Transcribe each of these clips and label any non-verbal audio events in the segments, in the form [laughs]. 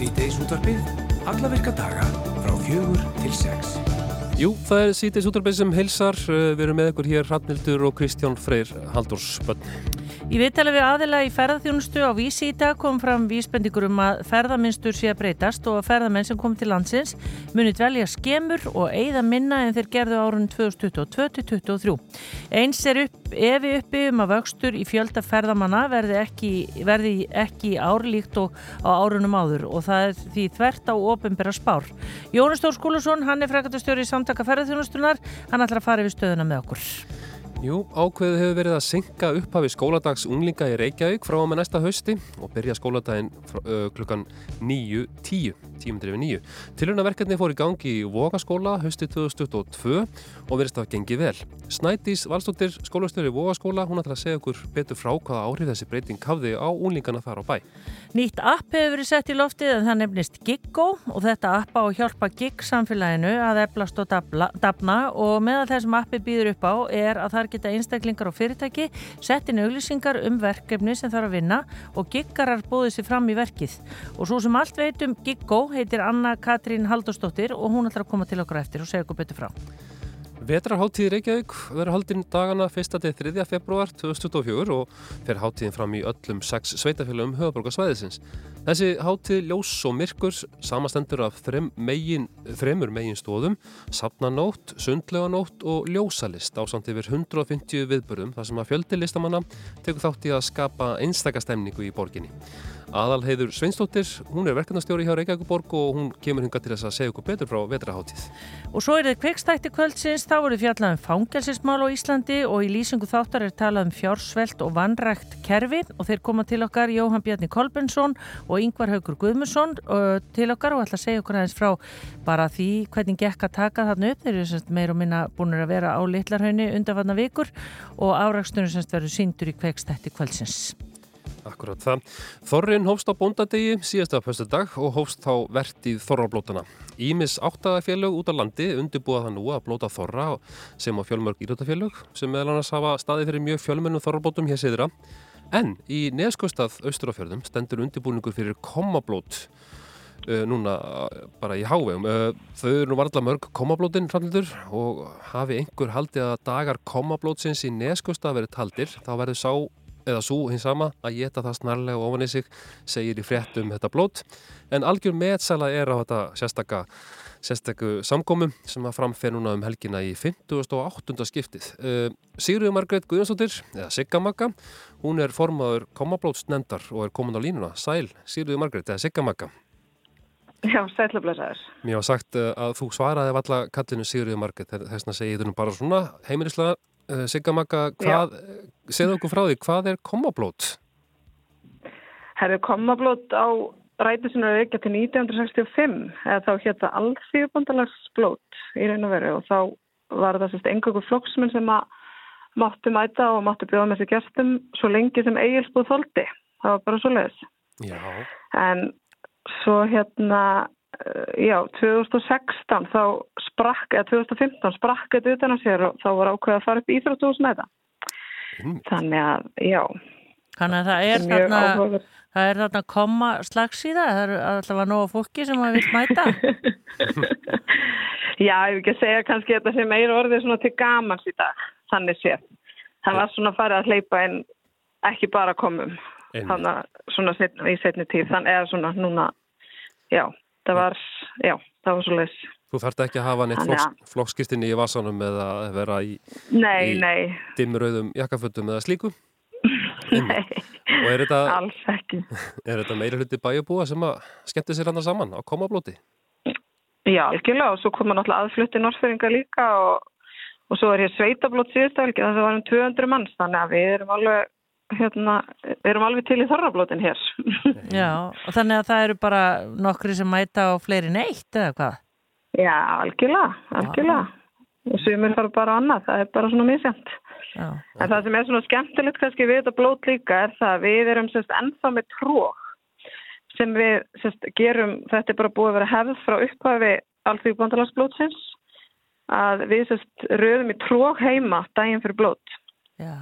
Sýteis útvarfið, alla virka daga frá fjögur til sex. Jú, það er Sýteis útvarfið sem heilsar. Uh, við erum með ykkur hér Hrafnildur og Kristján Freyr Halldórsbönn. Í viðtali við aðila í ferðarþjónustu á vísi í dag kom fram vísbendingur um að ferðarmynstur sé að breytast og að ferðarmenn sem kom til landsins munið velja skemur og eigða minna en þeir gerðu árun 2022-2023. Eins er upp, evi uppi um að vöxtur í fjölda ferðamanna verði ekki, verði ekki árlíkt og á árunum áður og það er því þvert á ofinbæra spár. Jónas Stór Skúlusson, hann er frekatastjóri í samtaka ferðarþjónustunar, hann ætlar að fara við stöðuna með okkur. Jú, ákveðu hefur verið að senka upphafi skóladags unglinga í Reykjavík frá með næsta hausti og byrja skóladaginn uh, klukkan 9.10, tímundir yfir 9. Tilhörnaverkefni fór í gangi í Vogaskóla hausti 2022 og verist að gengi vel. Snædís Valstóttir, skólastöru í Vogaskóla, hún ætlar að segja okkur betur frá hvaða áhrif þessi breyting hafði á unglingana þar á bæ. Nýtt app hefur verið sett í loftið en það nefnist Giggo og þetta app á að hjálpa Gig samfélaginu að eflast og dafna og meðal þessum appi býður upp á er að þar geta einstaklingar og fyrirtæki sett inn auglýsingar um verkefni sem þarf að vinna og Giggarar bóðið sér fram í verkið. Og svo sem allt veit um Giggo heitir Anna Katrín Haldurstóttir og hún ætlar að koma til okkur eftir og segja okkur betur frá. Vetrarháttíð Reykjavík verður haldinn dagana 1. til 3. februar 2024 og fer háttíðin fram í öllum sex sveitafélagum höfuborgarsvæðisins. Þessi háttíð ljós og myrkur samastendur af þrem megin, þremur megin stóðum, sapnanótt, sundleganótt og ljósalist á samt yfir 150 viðbörðum þar sem að fjöldi listamanna tekur þátt í að skapa einstakastemningu í borginni. Aðalheiður Sveinstóttir, hún er verkefnastjóri hjá Reykjavíkuborg og hún kemur hinga til þess að segja okkur betur frá vetraháttíð. Og svo er þetta kveikstætti kvöldsins, þá voru fjallað um fangelsinsmál á Íslandi og í lýsingu þáttar er talað um fjársvelt og vannrækt kerfi og þeir koma til okkar Jóhann Bjarni Kolbensson og Yngvar Haugur Guðmusson til okkar og ætla að segja okkur aðeins frá bara því hvernig gekk að taka þarna upp. Þeir eru meir og minna búin að vera á litlarhaunni undanfanna vikur og árakstunum verður síndur í kveikstætti kvöldsins. Akkurat það. Þorrin hófst á bóndadegi síðasta fyrstu dag og hófst þá vertið þorrablótana. Ímis áttagafélög út á landi undirbúa það nú að blóta þorra sem á fjölmörg ílötafélög sem meðal annars hafa staði fyrir mjög fjölmennum þorrablótum hér siðra. En í neskustad austurafjörðum stendur undirbúningur fyrir komablót uh, núna bara í hávegum. Uh, þau eru nú varðla mörg komablótin framlýtur og hafi einhver haldið að dagar komablótsins í neskustad verið taldir þá verður sá eða svo hins sama að geta það snarlega ofan í sig segir í fréttum þetta blót en algjör meðsala er á þetta sérstakka sérstakku samgómum sem að framfer núna um helgina í 58. skiptið. Uh, Sigriður Margreit Guðjónsdóttir, eða Siggamagga, hún er formaður komablótsnendar og er komin á línuna. Sæl, Sigriður Margreit, eða Siggamagga. Já, sælublesaður. Mér var sagt uh, að þú svaraði valla kallinu Sigriður Margreit, þess að segja þetta nú bara svona heimilislega Uh, Siggamagga, segðu okkur frá því, hvað er komablót? Herðu komablót á rætu sem eru ekki til 1965 eða þá hétta allþjóðbandalagsblót í raun og veru og þá var það sérst engakur flokksmenn sem að máttu mæta og máttu bjóða með sér gestum svo lengi sem eigilsbúð þóldi. Það var bara svo leiðis. En svo hérna já, 2016 þá sprakk, eða 2015 sprakk þetta utan að sér og þá var ákveð að fara upp íþróttús með það. Þannig að, já. Þannig að það er þarna, áhugaður. það er þarna koma slags í það, það er alltaf að nóga fólki sem að vil mæta. [laughs] já, ég vil ekki segja kannski þetta sem er orðið svona til gamans í dag, þannig séð. Það var svona farið að hleypa en ekki bara komum, þannig að svona setn, í setni tíð, þannig að svona núna, já það var, já, það var svo les Þú þarft ekki að hafa neitt flokks, flokkskistinni í vasanum eða vera í, nei, í nei. dimmröðum jakkafötum eða slíku? [laughs] Nei, þetta, alls ekki [laughs] Er þetta meira hluti bæjabúa sem að skemmti sér hann saman á komablóti? Já, algjörlega og svo koma náttúrulega aðflutti norðfeyringa líka og, og svo er hér sveitablót síðustafélgi þannig að það var um 200 manns þannig að við erum alveg hérna, erum alveg til í þorrablótin hér. Já, og þannig að það eru bara nokkri sem mæta á fleiri neitt eða hvað? Já, algjörlega, algjörlega. Já. Og sumir fara bara annað, það er bara svona misjant. Já. En það sem er svona skemmtilegt kannski við þetta blót líka er það að við erum sérst ennþá með trók sem við sérst gerum, þetta er bara búið að vera hefð frá upphafi alþjóðbandalagsblótsins að við sérst röðum í trók heima daginn fyrir blót. Já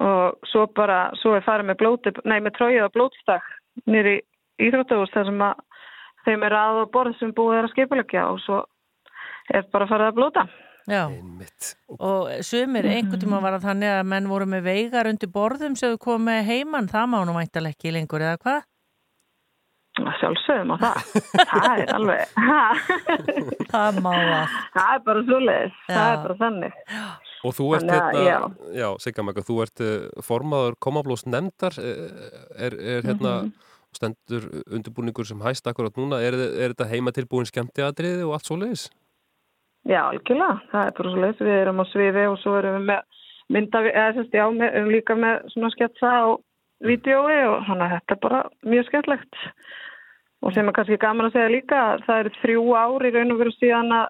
og svo bara, svo er farið með blóti, nei með tróið og blótstak nýri íþróttahús þar sem að þeim er að borð sem búið er að skipilegja og svo er bara að fara að blóta. Já, og sumir einhvern tíma var að þannig að menn voru með veigar undir borðum sem þú komið heimann, það má nú mæntalega ekki lengur eða hvað? Sjálfsögum á það, það er alveg, [laughs] það má að. Það er bara svo leiðis, það er bara þannig. Og þú ert hérna, já. já, Sigga Magga, þú ert uh, formaður komablós nefndar, er, er, er hérna Mhm. Stendur undirbúningur sem hæst akkurat núna, er, er þetta heima tilbúin skemmtiadriði og allt svo leiðis? Já, algjörlega, það er bara svo leiðis, við erum á sviði og svo erum við með mynda, eða að já, við erum líka með svona sketsa og vídjói og þannig að þetta er bara mjög skemmtlegt. Og sem er kannski gaman að segja líka, það eru þrjú ár í raun og veru síðan að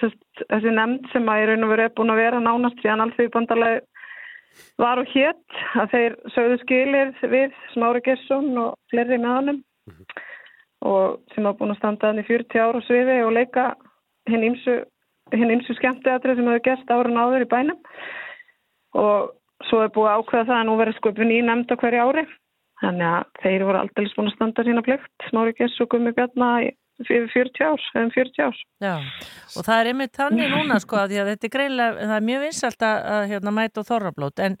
þess, þessi nefnd sem að í raun og veru er búin að vera nánast síðan alls því bandalagi var og hétt að þeir sögðu skilir við Smári Gesson og fleiri með honum. Og sem hafa búin að standa hann í 40 ára sviði og leika hinn ímsu skemmtiatrið sem hefur gerst árun áður í bænum. Og svo er búið ákveða það að nú verður sköpun í nefnd á hverju ári. Þannig að þeir voru aldrei búin að standa sína plikt Smári Gess og Gummi Bjarnar fyrir 40 ár, um 40 ár. Já, og það er einmitt þannig núna sko að að þetta er greinlega, það er mjög vinsalt að, að hérna, mæta á þorrablót. En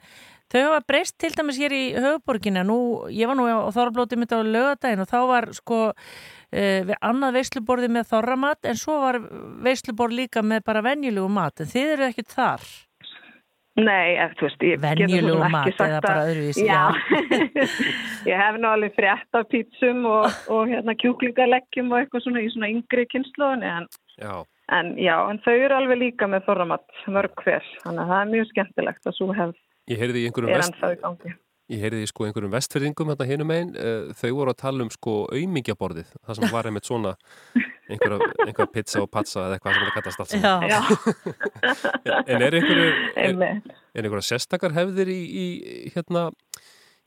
þau hafa breyst til dæmis hér í höfuborgina nú, ég var nú á þorrablóti mitt á lögadaginn og þá var sko uh, við annað veisluborði með þorramat en svo var veisluborð líka með bara venjulegu mat. En þið eru ekkert þar Nei, ef, þú veist, ég get Venjulegu svo sem mat ekki sagt eða að- bara öðruvísi, Já, já. [laughs] ég hef nú alveg frétt af pítsum og, og hérna kjúklingaleggjum og eitthvað svona í svona yngri kynnslóðinni en, Já, en já, en þau eru alveg líka með þorramatt mörg hver, þannig að það er mjög skemmtilegt að svo hefð ég heyrði í einhverjum er vest, ennþá í gangi. Ég heyrði í sko einhverjum vestfyrðingum hérna hinum einn, uh, þau voru að tala um sko aumingjaborðið, það sem var einmitt svona einhverja, einhverja pizza og patsa eða eitthvað sem það kallast allt saman. En er er, er einhverja sérstakar hefðir í, í hérna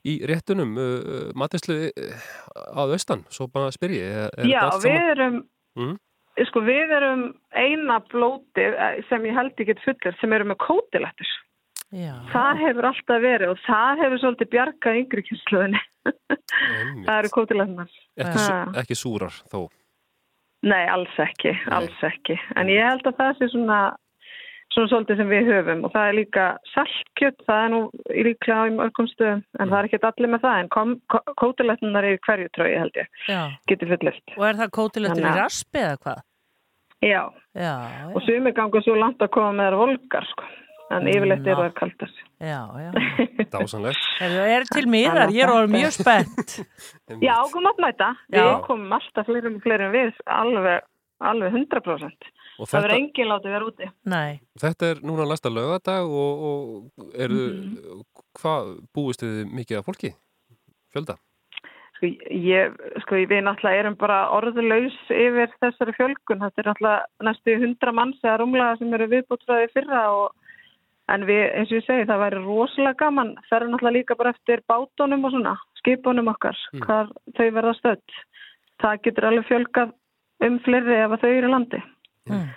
í réttunum uh, matislu að austan, svo bara spyr ég er, er Já, þetta við erum, Mm. sko við erum eina blótið eh, sem ég held ekki fullir sem eru með kótilettur. Já. Það hefur alltaf verið og það hefur svolítið bjargað yngri kynsluðinni. Einmitt. það eru kótilettunar. ekki, ekki súrar þó Nei, alls ekki, alls ekki. En ég held að það sé svona, svona svolítið sem við höfum og það er líka saltkjött, það er nú líklega í mörgum stöðum, en það er ekki allir með það, en kom- kó- kótilettunar er í hverju trögi held ég, já. getur fullist. Og er það kótilettur í raspi eða hvað? Já, Já, og já, sumir ganga svo langt að koma með þær volgar, sko. En yfirleitt eru þær kaldar. já, já. [laughs] dásanlegt Heyrðu, er til miðar, ég er mjög spennt. [laughs] Já, komum að mæta. Já. Við komum alltaf fleirum og fleirum við, alveg, alveg 100%. og Það verður þetta, engin látið vera úti. Nei, þetta er núna næsta lögadag og, og eru Mhm. hvað búist þið mikið af fólki? Fjölda? Sko, ég, sko, við náttúrulega erum bara orðlaus yfir þessari fjölgun. Þetta er náttúrulega næstu hundra manns eða rúmlega sem eru viðbútfræði fyrra og en við, eins og ég segi, það væri rosalega gaman. Er náttúrulega líka bara eftir bátunum og svona, skipunum okkar, Mm. hvar þau verða stödd. Það getur alveg fjölgað um fleiri ef að þau eru landi. Mm.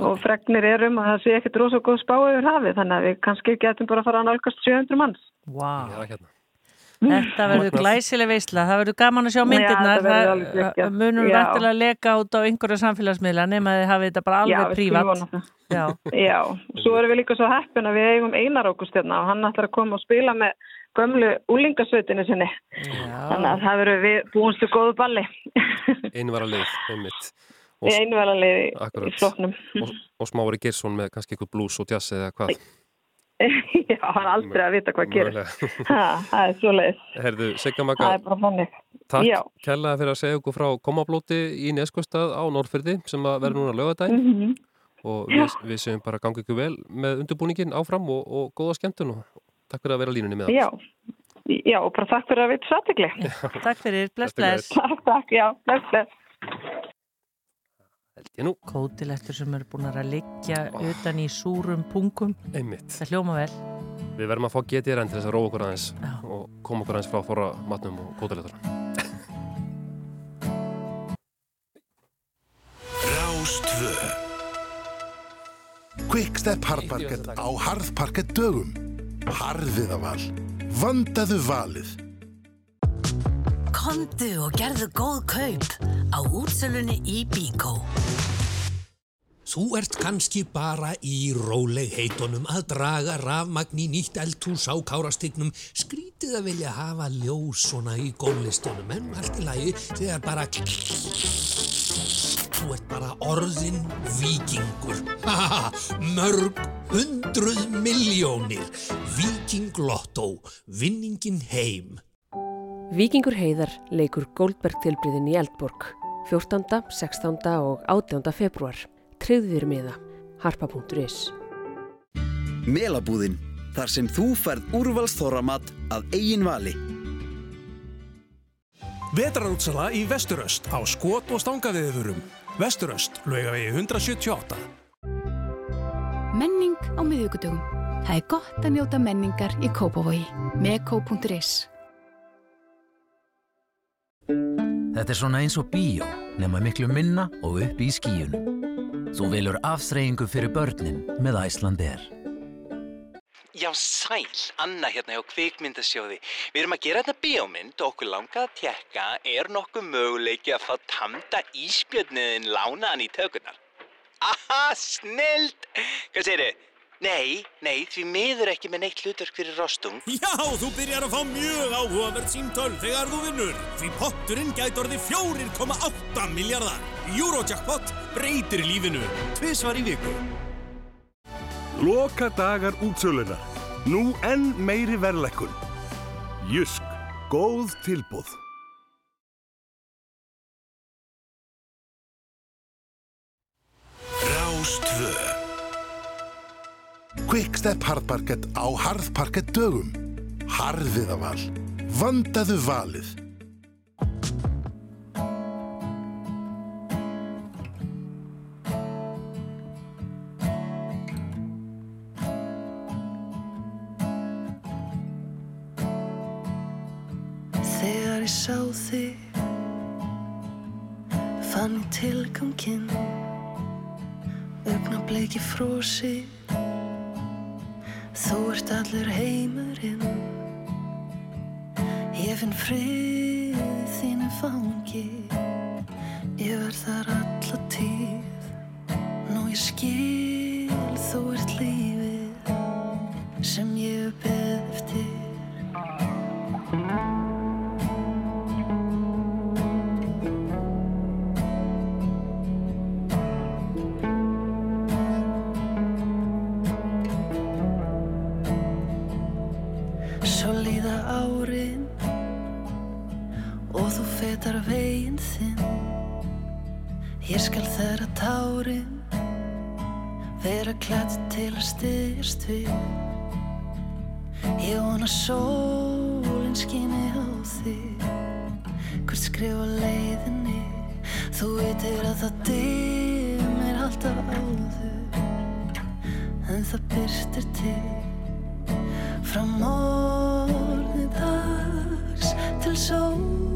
Og fregnir er um að það sé ekkert rosalega góð spá yfir hafið, þannig að við kannski getum bara að fara að nálgast 700 manns. vá. Já, hérna. Þetta verður glæsileg veisla, það verður gaman að sjá Já, myndirnar, verður alveg það munum rættilega leka út á einhverja samfélagsmiðla nema þið hafið þetta bara alveg prívat. Já, Já, svo erum við líka svo heppin að við eigum Einar Ágústjarna og hann ætlar að koma og spila með gömlu úlingasveitinu sinni. Þannig já, að það verður við búinstu góðu balli. Einu var að lið, einmitt. Og, í einverðarliði í floknum. og, og smári Gersson með kannski eitthvað blues og jazz eða hvað. [laughs] Já, hann er aldrei að vita hvað gerir. Það er svo leiðis. Herðu, Sigga Það Magga, er takk kærlega fyrir að segja okkur frá komablóti í Neskostad á Norrfyrði sem að verður núna lögadaginn Mhm. og við, við séum bara gangi ykkur vel með undirbúningin áfram og, og góða skemmtun og takk fyrir að vera línunni með Já. Já, og bara takk fyrir að við svatikli. takk fyrir, bless, bless. Takk, takk, já, bless, bless. Held ég nú, Kótilettur sem eru búin að liggja utan í súrum pungum, einmitt. það hljóma vel. Við verðum að fá GTRN til þess að róa okkur aðeins Já. og koma okkur aðeins frá þorra matnum og kótaletur. Rástvö Quickstep Hardparkett á Hardparkett dögum Harðiðaval Vandaðu valið Kondu og gerðu góð kaup á útsölunni í Bíkó. Þú ert kannski bara í róleg heitunum að draga rafmagn í nýtt eldhús á kárastygnum. Skrítið að vilja hafa ljós svona í góðlistunum en allt í lagi þegar bara... Þú ert bara orðin vikingur. Haha, [laughs] mörg hundruð miljónir. Vikinglotto, vinningin heim. Víkingur heiðar leikur Goldberg tilbríðin í Eldborg 14., 16. og 18. februar. Tryggður miða. harpa.is Melabúðin. Þar sem þú færð úrvalsþorramat að eigin vali. Vetrarútsala í Vesturöst á skot og stangaviðurum. Vesturöst, laugavegi 178. Menning á miðugudögum. Það er gott að njóta menningar í Kópavogi. Mekko.is Þetta er svona eins og bíó, nema miklu minna og upp í skíunum. Þú velur afþreyingu fyrir börnin með Æslandeir. Já, sæl, Anna hérna hjá Kvikmyndasjóði. Við erum að gera þetta bíómynd og okkur langað að tjekka er nokkuð möguleiki að fá tamda íspjötniðin lánaðan í tökunar. Aha, snild! Hvað segir þið? Nei, nei, því miður ekki með neitt hlutverk fyrir rostung. Já, þú byrjar að fá mjög áhugavert símtöl þegar þú vinnur. Því potturinn gæti orðið 4,8 miljardar. Eurojackpot breytir lífinu. Tvisvar í viku. Loka dagar útsölunar. Nú enn meiri verðlekkun. Jysk. Góð tilbúð. Rástvö Quickstep Hardparkett á Hardparkett dögum. Harðiðaval. Vandaðu valið. Þegar ég sá þig fann ég tilganginn augna bleiki frósi þú ert allur heimurinn. Ég finn frið þínu fangi. Ég verð þar alla tíð. Nú ég skil þú ert lífið sem ég beð til að styðjast við. Ég vona sólinn skini á þig. Hvert skrifa leiðinni Þú veitir að það dimmir alltaf áður. En það byrstir til Frá morgni dags til sólalags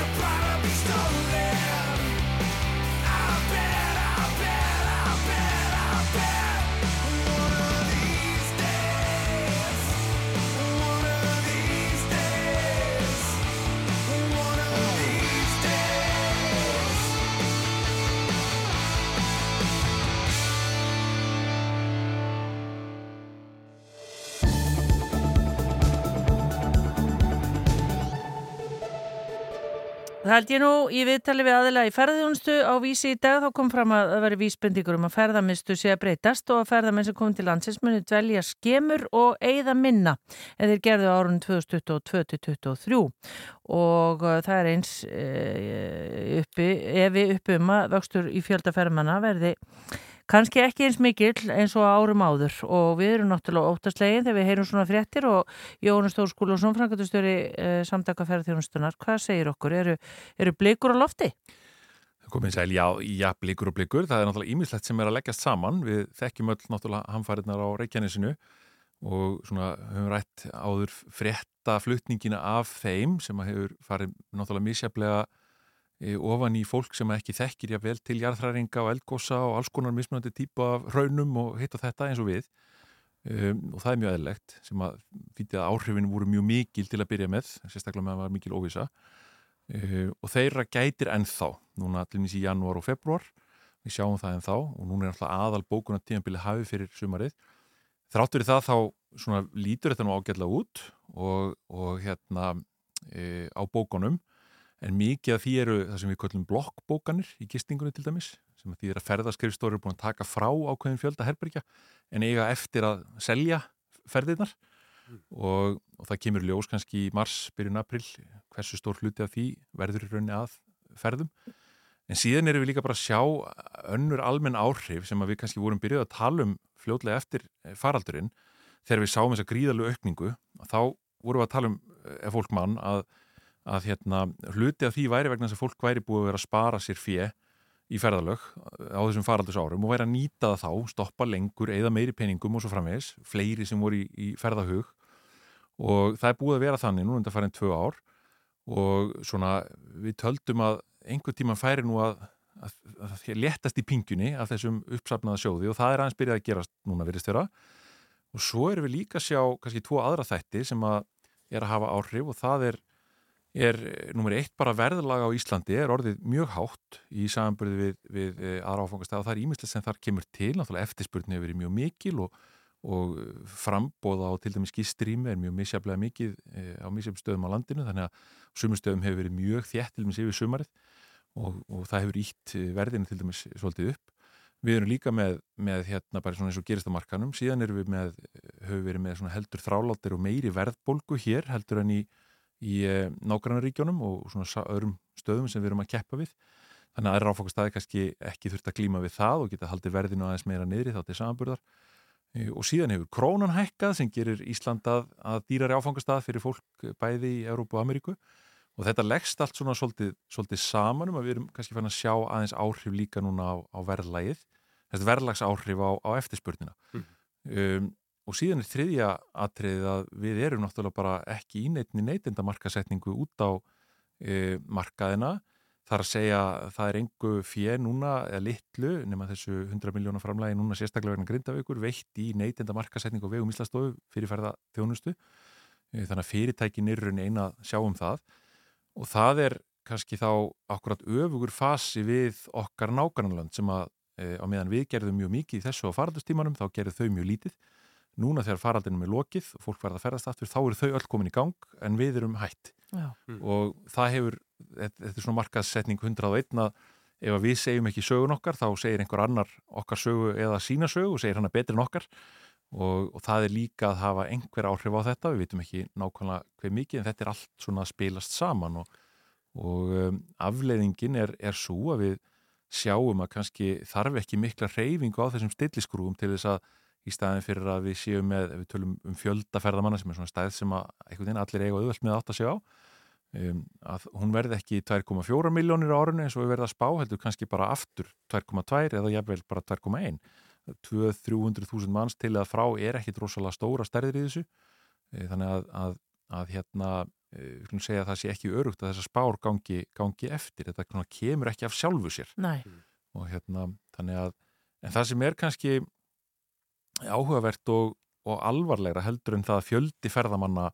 surprise. Það held ég nú í viðtali við aðila í ferðjónustu á vísi í dag. Þá kom fram að það veri vísbendingur um að ferðamistu sé að breytast og að ferðamenn sem kom til landsins muni dvelja skemur og eigða minna en þeir gerðu árun 2022-2023 og uh, það er eins uh, uppi, ef við uppi um að vöxtur í fjöldaferðmanna verði kannski ekki eins mikil eins og árum áður og við erum náttúrulega óttastlegin þegar við heyrum svona fréttir og Jónas Þór Skúlússon, frangatustjóri eh, samtakaferðarþjónustunar, hvað segir okkur? Eru, eru blikur á lofti? Komið sæl, já, já, blikur og blikur, það er náttúrulega ímislegt sem er að leggjast saman, við þekkjum öll náttúrulega hamfæriðnar á Reykjanesinu og svona höfum rætt áður frétta flutningina af þeim sem hefur farið náttúrulega misjaflega ofan í fólk sem ekki þekkir jável til jarðhræringa og eldgossa og alls konar mismunandi típa af raunum og hitt og þetta eins og við. Um, og það er mjög eðlegt sem að fyrir að áhrifin voru mjög mikil til að byrja með, sérstaklega með að það var mikil óvisa um, og þeirra gætir ennþá, núna til nýs í janúar og februar, við sjáum það ennþá og núna er alltaf aðal bókunar tímanbili hafi fyrir sumarið, þráttur í það þá svona lítur þetta nú ágætlega út og, og hérna e, á bókunum en mikið af því eru það sem við kallum blokkbókanir í gistingunni til dæmis sem því er að ferðaskrifstóri er búin að taka frá ákveðin fjölda herbergja en eiga eftir að selja ferðirnar mm. og, og það kemur ljós kannski í mars, byrjun april hversu stór hluti af því verður í rauninni að ferðum en síðan erum við líka bara að sjá önnur almenn áhrif sem við kannski vorum byrjuð að tala um fljóðlega eftir faraldurinn þegar við sáum þessa gríðalu aukningu þá vorum við að tala um, ef fólk mann, að að hérna, hluti af því væri vegna þess að fólk væri búið að vera að spara sér fjö í ferðalög á þessum faraldus árum og væri að nýta það þá, stoppa lengur, eða meiri peningum og svo framvegs, fleiri sem voru í, í ferðahug. Og það er búið að vera þannig nú undan farin tvö ár og svona við töldum að einhver tíma færi nú að, að, að léttast í pingjunni af þessum uppsafnaða sjóði og það er aðeins byrjað að gerast núna verist þeirra og svo erum við líka að sjá kannski tvo aðra þætti sem að er að hafa áhrif og það er er eh, nummer eitt bara verðlaga á Íslandi er orðið mjög hátt í samanbyrði við, við eh, aðra áfangastæð og það er ímislega sem þar kemur til, náttúrulega eftirspurnin hefur verið mjög mikil og, og frambóða á til dæmis gístrými er mjög misjaflega mikið á misjaflega stöðum á landinu þannig að sumur stöðum hefur verið mjög þjætt til dæmis yfir sumarið og, og það hefur ítt verðinu til dæmis svolítið upp. Við erum líka með, með hérna bara svona eins og gerist á markanum, síðan erum við með, höfum verið með heldur þráláttir og meiri verðbólgu hér heldur en í í eh, nágrannaríkjónum og svona öðrum stöðum sem við erum að keppa við. Þannig að aðra áfangastæði kannski ekki þurft að glíma við það og geta haldið verðinu aðeins meira niðri þá til samanburðar. Eh, og síðan hefur krónan hækkað sem gerir Íslanda að dýrari áfangastæð fyrir fólk bæði í Európu og Ameríku. Og þetta leggst allt svona svolítið, svolítið saman um að við erum kannski fann að sjá aðeins áhrif líka núna á, á verðlægið þessi verðlags áhrif á, á eftirspurnina. Mm. um, Og síðan er þriðja atriðið að við erum náttúrulega bara ekki í neittni neytendamarkasetningu út á e, markaðina. Það er að segja að það er engu fér núna, eða litlu, nema þessu 100 miljónar framlægi núna sérstaklega vegna grindavíkur, veitt í neytendamarkasetningu og vegum Íslandsstofu fyrirferða þjónustu. E, þannig að fyrirtækin er raun eina að sjá um það. Og það er kannski þá akkurat öfugur fasi við okkar nákvæmland sem að e, á meðan við gerðum mjög mikið í þessu á faraldustímanum, þá gerðu þau mjög lítið Núna þegar faraldinum er lokið og fólk verða að ferðast aftur, þá eru þau öll komin í gang en við erum hætt. Mm. Og það hefur, þetta er svona markaðssetning 101 að ef við segjum ekki sögun okkar, þá segir einhver annar okkar sögu eða sína sögu og segir hann að betri en okkar. Og, og það er líka að hafa einhver áhrif á þetta, við vitum ekki nákvæmlega hver mikið, en þetta er allt svona að spilast saman og, og um, afleiðingin er, er svo að við sjáum að kannski þarf ekki mikla reyfingu á þessum stilliskrúum til þess að í staðin fyrir að við séum með, við tölum um fjöldaferðamanna sem er svona stæð sem að veginn, allir eiga auðvöld með átt að segja á um, að hún verði ekki 2,4 miljónir á orðinu eins og við verðum að spá heldur kannski bara aftur 2,2 eða jafnvel bara 2,1 200-300.000 manns til að frá er ekki drosalega stóra stærðir í þessu. E, þannig að, að, að hérna klunum segja að það sé ekki örugt að þessa spár gangi, gangi eftir, þetta kemur ekki af sjálfu sér. Nei. og hérna þannig að en það sem er kannski áhugavert og, og alvarlegra heldur en það að fjöldi ferðamanna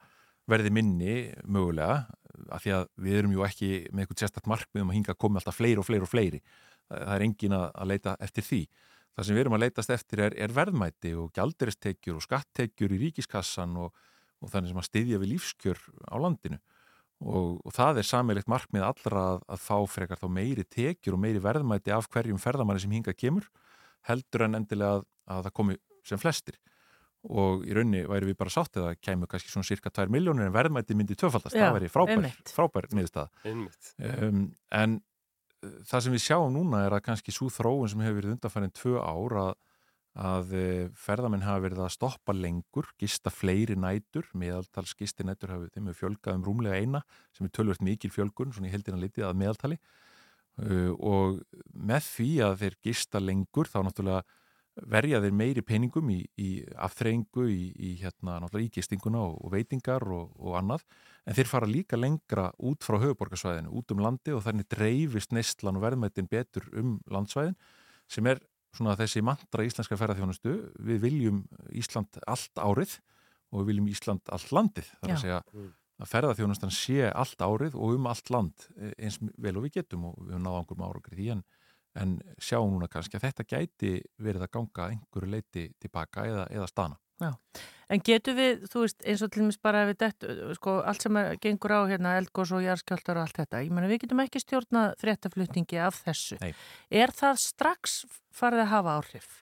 verði minni mögulega af því að við erum ju ekki með eitthvað sérstætt markmiðum að hinga að koma alltaf fleiri og fleiri og fleiri. Það er engin að leita eftir því. Það sem við erum að leitast eftir er, er verðmæti og gjalduristekjur og skattekjur í ríkiskassan og, og þannig sem að styðja við lífskjör á landinu. Og, og það er sammeilitt markmið allra að, að fá frekar þá meiri tekjur og meiri verðmæti af hverjum ferðamanni sem hinga kemur heldur en endilega að, að það komi sem flestir. Og í raunni væri við bara sátt eða kemur kannski svona cirka 2 miljónir en verðmæti myndi tvöfaldast, það væri frábær, frábær niðurstaða. Einmitt. um, en uh, það sem við sjáum núna er að kannski svo þróun sem hefur verið undanfærin tvö ár að, að uh, ferðamenn hafa verið að stoppa lengur, gista fleiri nætur, meðaltals gisti nætur hafi þeim hefur fjölgað um rúmlega eina sem er tölvöld mikil fjölgun, svona í heldina litið að meðaltali. Uh, og með því að þeir gista lengur þá náttúrulega verja þeir meiri peningum í, í afþreyingu, í, í hérna náttúrulega í gistinguna og, og veitingar og, og annað, en þeir fara líka lengra út frá höfuborgarsvæðinu, út um landi og þannig dreifist neistlan og verðmættin betur um landsvæðin sem er svona þessi mantra íslenska ferðarþjónustu við viljum Ísland allt árið og við viljum Ísland allt landið. Þar Já. að segja að ferðarþjónustan sé allt árið og um allt land eh, eins vel og við getum og við höfum náða einhverjum árangri í því en, sjáum núna kannski að þetta gæti verið að ganga einhverju leiti tilbaka eða, eða stana. Já, en getur við, þú veist, eins og til dæmis bara ef við dett, sko, allt sem er, gengur á hérna, eldgós og jarðskjáltar og allt þetta, ég meina við getum ekki stjórnað fréttaflutningi af þessu. Nei. Er það strax farið að hafa áhrif?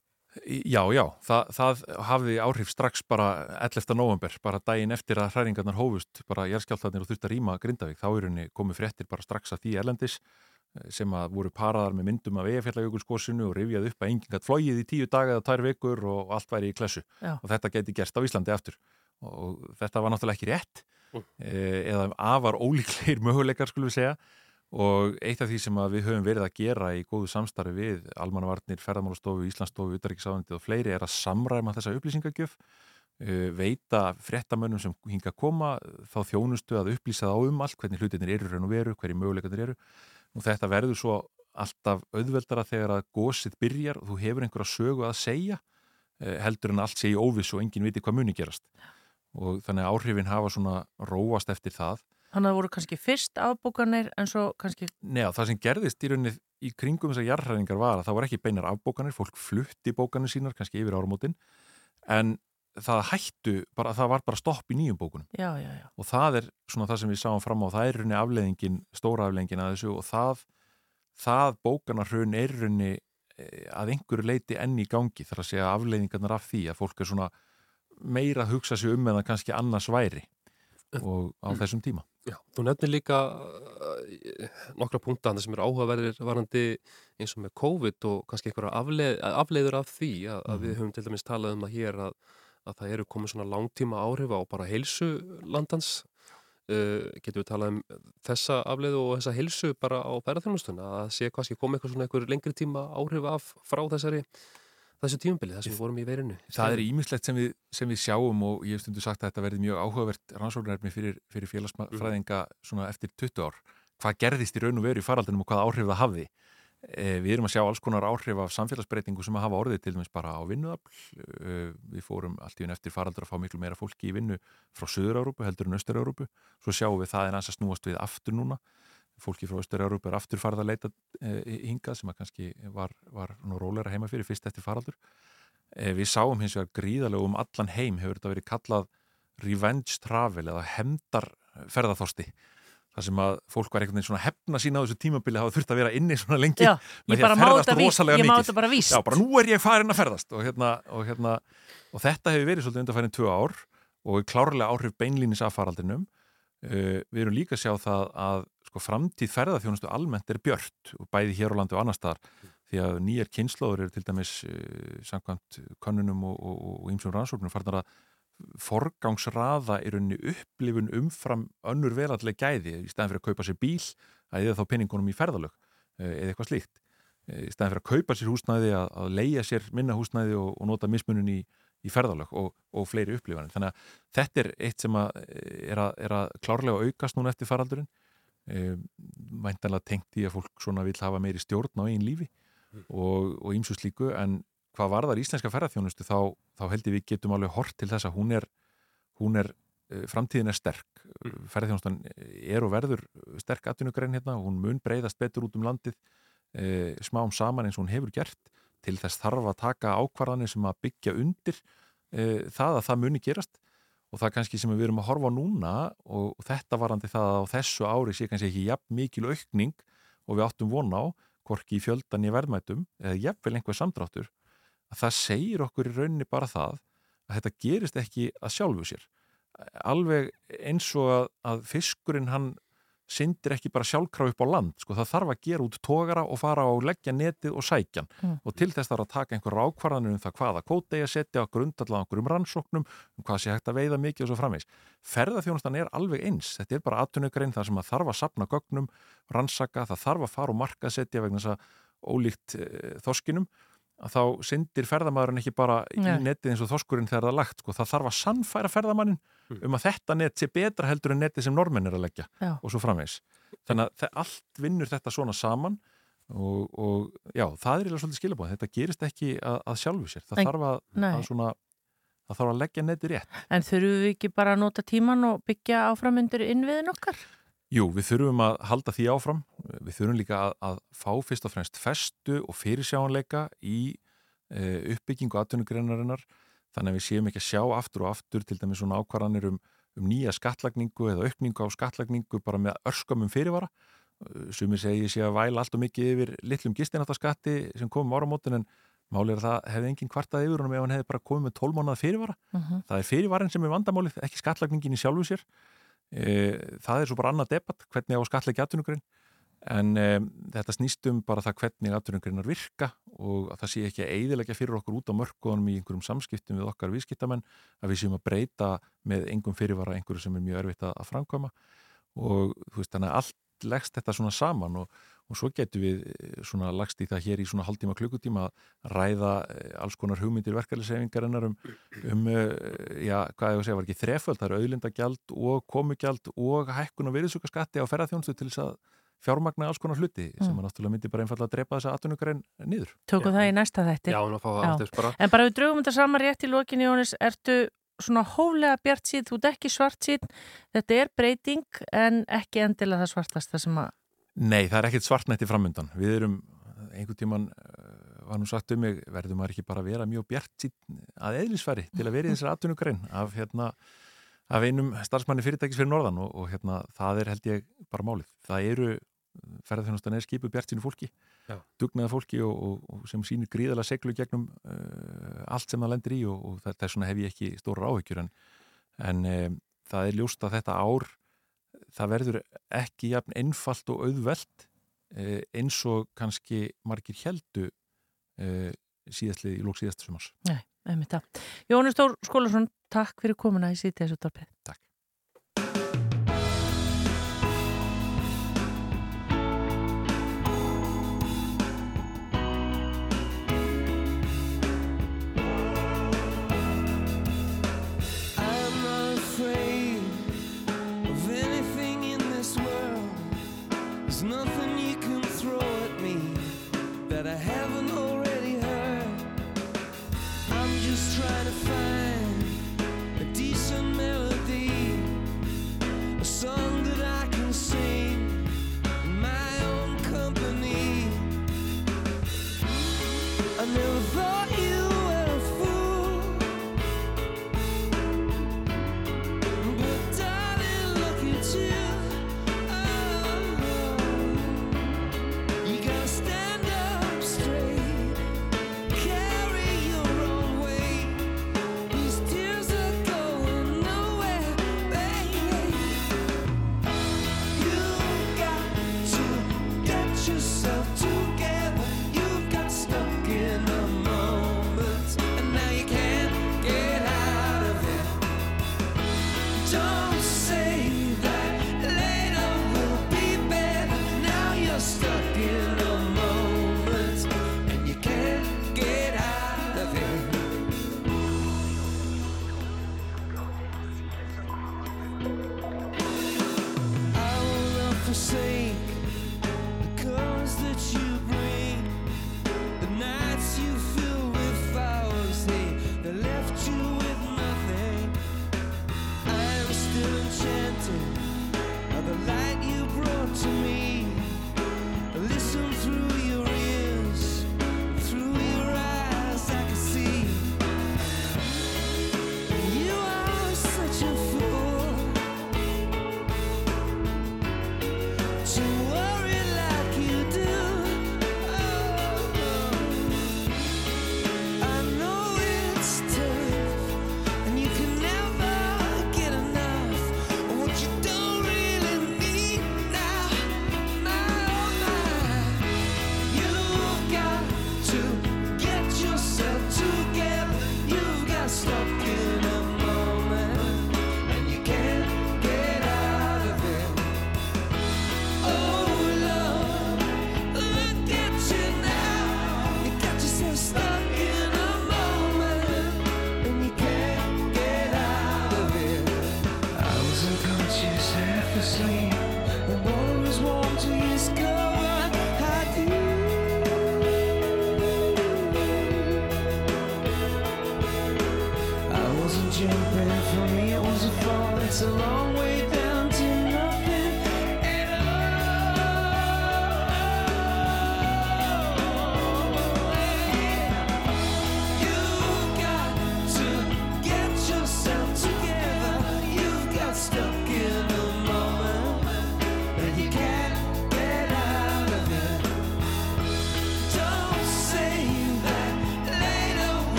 Já, já, það, það hafði áhrif strax bara 11. november, bara daginn eftir að hræringarnar hófust, bara jærskjáltarnir og þurft að rýma Grindavík, þá er henni komið fréttir bara strax að því erlendis eh, sem að voru paraðar með myndum af EFL-jökulskosinu og rifjað upp að enginn gætt flóið í tíu daga eða tær vikur og allt væri í klessu. Já. og þetta geti gerst á Íslandi aftur. Og þetta var náttúrulega ekki rétt. Mm. eh, eða afar ólíklegir [laughs] möguleikar skulum við segja. Og eitt af því sem að við höfum verið að gera í góðu samstarfi við Almannavarnir, Ferðamálastofu, Íslandsstofu, Uttaríksáðandi og fleiri er að samræma þessa upplýsingagjöf uh, veita fréttamönnum sem hinga að koma þá þjónustu að upplýsa þá um allt hvernig hlutinir eru raun og veru, hverju möguleikandir eru og þetta verður svo alltaf auðveldara þegar að gósið byrjar og þú hefur einhverja sögu að segja uh, heldur en allt sé í óviss og enginn viti hvað muni gerast. Og þannig að áhrifin hafa svona róast eftir það. Þannig að það voru kannski fyrst afbúkanir en svo kannski, Nei, það sem gerðist í rauninni í kringum þessar jarðhræringar var að það var ekki beinar afbókanir, fólk flutti bókanir sínar, kannski yfir áramótin, en það hættu, bara, það var bara stopp í nýjum bókunum. já, já, já. Og það er svona það sem við sáum fram á, það er rauninni afleðingin, stóra afleðingin að þessu og það, það bókanarhrun er rauninni eh, að einhverju leiti enn í gangi þar að segja afleðingarnar af því að fólk er svona meira að hugsa sig um en það kannski annars væri og á þessum tíma. Já, þú nefnir líka uh, nokkra punkta hann sem er áhugaverðir varandi eins og með COVID og kannski einhverja afleið, afleiður af því að, að við höfum til dæmis talað um það hér að, að það eru komið svona langtíma áhrif á bara heilsu landans. Uh, getum við talað um þessa afleiðu og þessa heilsu bara á ferðarþjónustuna að sé kannski komið eitthvað svona einhver lengri tíma áhrif af frá þessari þessu tímabili, þess að við vorum í veirinu Það er ímislegt sem sem við sjáum og ég hef stundu sagt að þetta verði mjög áhugavert rannsóknarefni fyrir, fyrir félagsfræðinga svona eftir 20 ár. Hvað gerðist í raun og veru í faraldinum og hvað áhrif það hafði? E, við erum að sjá alls konar áhrif af samfélagsbreytingu sem að hafa orðið til dæmis bara á vinnuafl. E, við fórum allt í unn eftir faraldur að fá miklu meira fólki í vinnu frá Suður-Európu heldur en Östur-Európu. Svo sjáum við það er að snúast við aftur núna fólki frá Östur-Európa er aftur farið að leita e, hingað sem að kannski var, var róleira heima fyrir fyrst eftir faraldur. Við sáum hins vegar gríðarlega um allan heim hefur þetta verið kallað revenge travel eða hemdar Það sem að fólk var einhvern veginn svona hefna sína á þessu tímabili hafa þurft að vera inni svona lengi Já, með ég því að ferðast rosalega ég mikið. þetta bara víst. Já, bara nú er ég farin að ferðast og, hérna, og, hérna, og þetta hefur verið svolítið undarfærin tvö ár og klárlega áhrif beinlínis af faraldinum. Uh, við erum líka að sjá það að sko, framtíð ferðarþjónustu almennt er björt og bæði hér á landi og annar staðar því að nýjar kynnslóður eru til dæmis uh, samkvæmt könnunum og ímsum rannsóknum farnar að forgangsraða í rauninni upplifun umfram önnur velalleg gæði í staðan fyrir að kaupa sér bíl að eða þá penningunum í ferðalög uh, eða eitthvað slíkt í staðan fyrir að kaupa sér húsnæði að, að leia sér minna húsnæði og, og nota mismunum í í ferðalög og, og fleiri upplifanir. Þannig að þetta er eitt sem að er, að er að klárlega aukast núna eftir faraldurinn. Væntanlega tengt í að fólk svona vil hafa meiri stjórn á einn lífi mm. og ímsu slíku en hvað varðar íslenska ferðarþjónustu þá, þá heldur við getum alveg hort til þess að hún er, hún er framtíðin er sterk. Mm. Ferðarþjónustan er og verður sterk atvinnugrein hérna hún mun breyðast betur út um landið e, smám saman eins og hún hefur gert til þess þarf að taka ákvarðanir sem að byggja undir e, það að það muni gerast og það kannski sem við erum að horfa núna og, og þetta varandi það að á þessu ári sé kannski ekki jafn mikil aukning og við áttum von á, hvorki í fjöldan í verðmætum eða jafnvel einhver samdráttur að það segir okkur í rauninni bara það að þetta gerist ekki að sjálfu sér alveg eins og að, að fiskurinn hann syndir ekki bara sjálfkraf upp á land sko, það þarf að gera út tógara og fara á leggja netið og sækjan mm. og til þess þarf að taka einhver ákvarðanir um það hvaða kótegi að setja, grundallega okkur um rannsóknum um hvað sé hægt að veiða mikið og svo framvegs. Ferðarþjónustan er alveg eins þetta er bara aðtunugrein þar sem að þarf að sapna gögnum, rannsaka, það þarf að fara og marka setja vegna þess að ólíkt e, þoskinum að þá syndir ferðamæðurinn ekki bara í Nei. netið eins og þoskurinn þegar það er lagt sko. það þarf að sannfæra ferðamannin Mm. um að þetta net sé betra heldur en netið sem normenn er að leggja Já. og svo framvegs þannig að allt vinnur þetta svona saman og, og já, það er eiginlega svolítið skilabóð þetta gerist ekki að, að sjálfu sér það Nei. þarf að, að svona það þarf að leggja netið rétt En þurfum við ekki bara að nota tíman og byggja áframundur innviðin okkar? Jú, við þurfum að halda því áfram. Við þurfum líka að, að fá fyrst og fremst festu og fyrirsjáanleika í e, uppbyggingu atvinnugreinarinnar. Þannig að við séum ekki að sjá aftur og aftur til dæmis svona ákvarðanir um, um nýja skattlagningu eða aukningu á skattlagningu bara með örskamum fyrirvara. Sumir segi sé að væla allt og mikið yfir litlum gistináttaskatti sem komum áramótin en máli er að það hefði engin kvartað yfir honum ef hann hefði bara komið með 12 mánuða fyrirvara. Mhm. það er fyrirvarin sem er vandamálið, ekki skattlagningin í sjálfu sér það er svo bara annað debatt hvernig á skattleggi atvinnugrein en e, þetta snýst um bara það hvernig atvinnugreinar virka og að það sé ekki að eidilegja fyrir okkur út á mörkunum í einhverjum samskiptum við okkar viðskiptamenn að við séum að breyta með engum fyrirvara einhverju sem er mjög erfitt að, framkvæma. Og þú veist þannig að allt leggst þetta svona saman og, og svo getur við eh, svona lagst í það hér í svona hálftíma klukkutíma að ræða eh, alls konar hugmyndir verkeflisefingarinnar um, um eh, já, hvað ég að segja, var ekki þreföld, það eru auðlindagjald og komugjald og hækkun og virðsugaskatti á ferðarþjónustu til þess að fjármagna alls konar hluti sem Mm. að náttúrulega myndi bara einfallega að drepa þessa atvinnugrein niður. Tökum það í næsta þætti. Já, nú fá það aftur bara. En bara við draugum þetta saman rétt í lokinni, Jónis, ertu svona hóflega bjart síð, þú ert ekki svart síð, þetta er breyting en ekki endilega það svartasta sem að... Nei, það er ekkert svartnætti framundan. Við erum, einhvern tíman uh, var nú sagt um mig, verður maður ekki bara að vera mjög bjart að eðlisfæri til að vera í þessari atvinnugrein af, hérna, af einum starfsmanni fyrirtækis fyrir norðan og, og hérna, það er held ég bara málið. Það eru ferðarþjónustan er skipu bjart sínu fólki Já. dugnaða fólki og, og, og sem sýnir gríðalega seglu gegnum uh, allt sem það lendir í og, þess vegna hef ég ekki stóra áhyggjur en, en um, það er ljóst að þetta ár það verður ekki jafn einfalt og auðvelt uh, eins og kannski margir heldu uh, síðastlið í lók síðast sumars. Nei, einmitt það. Jónis Stór Skólason, takk fyrir komuna í dorpið. Takk.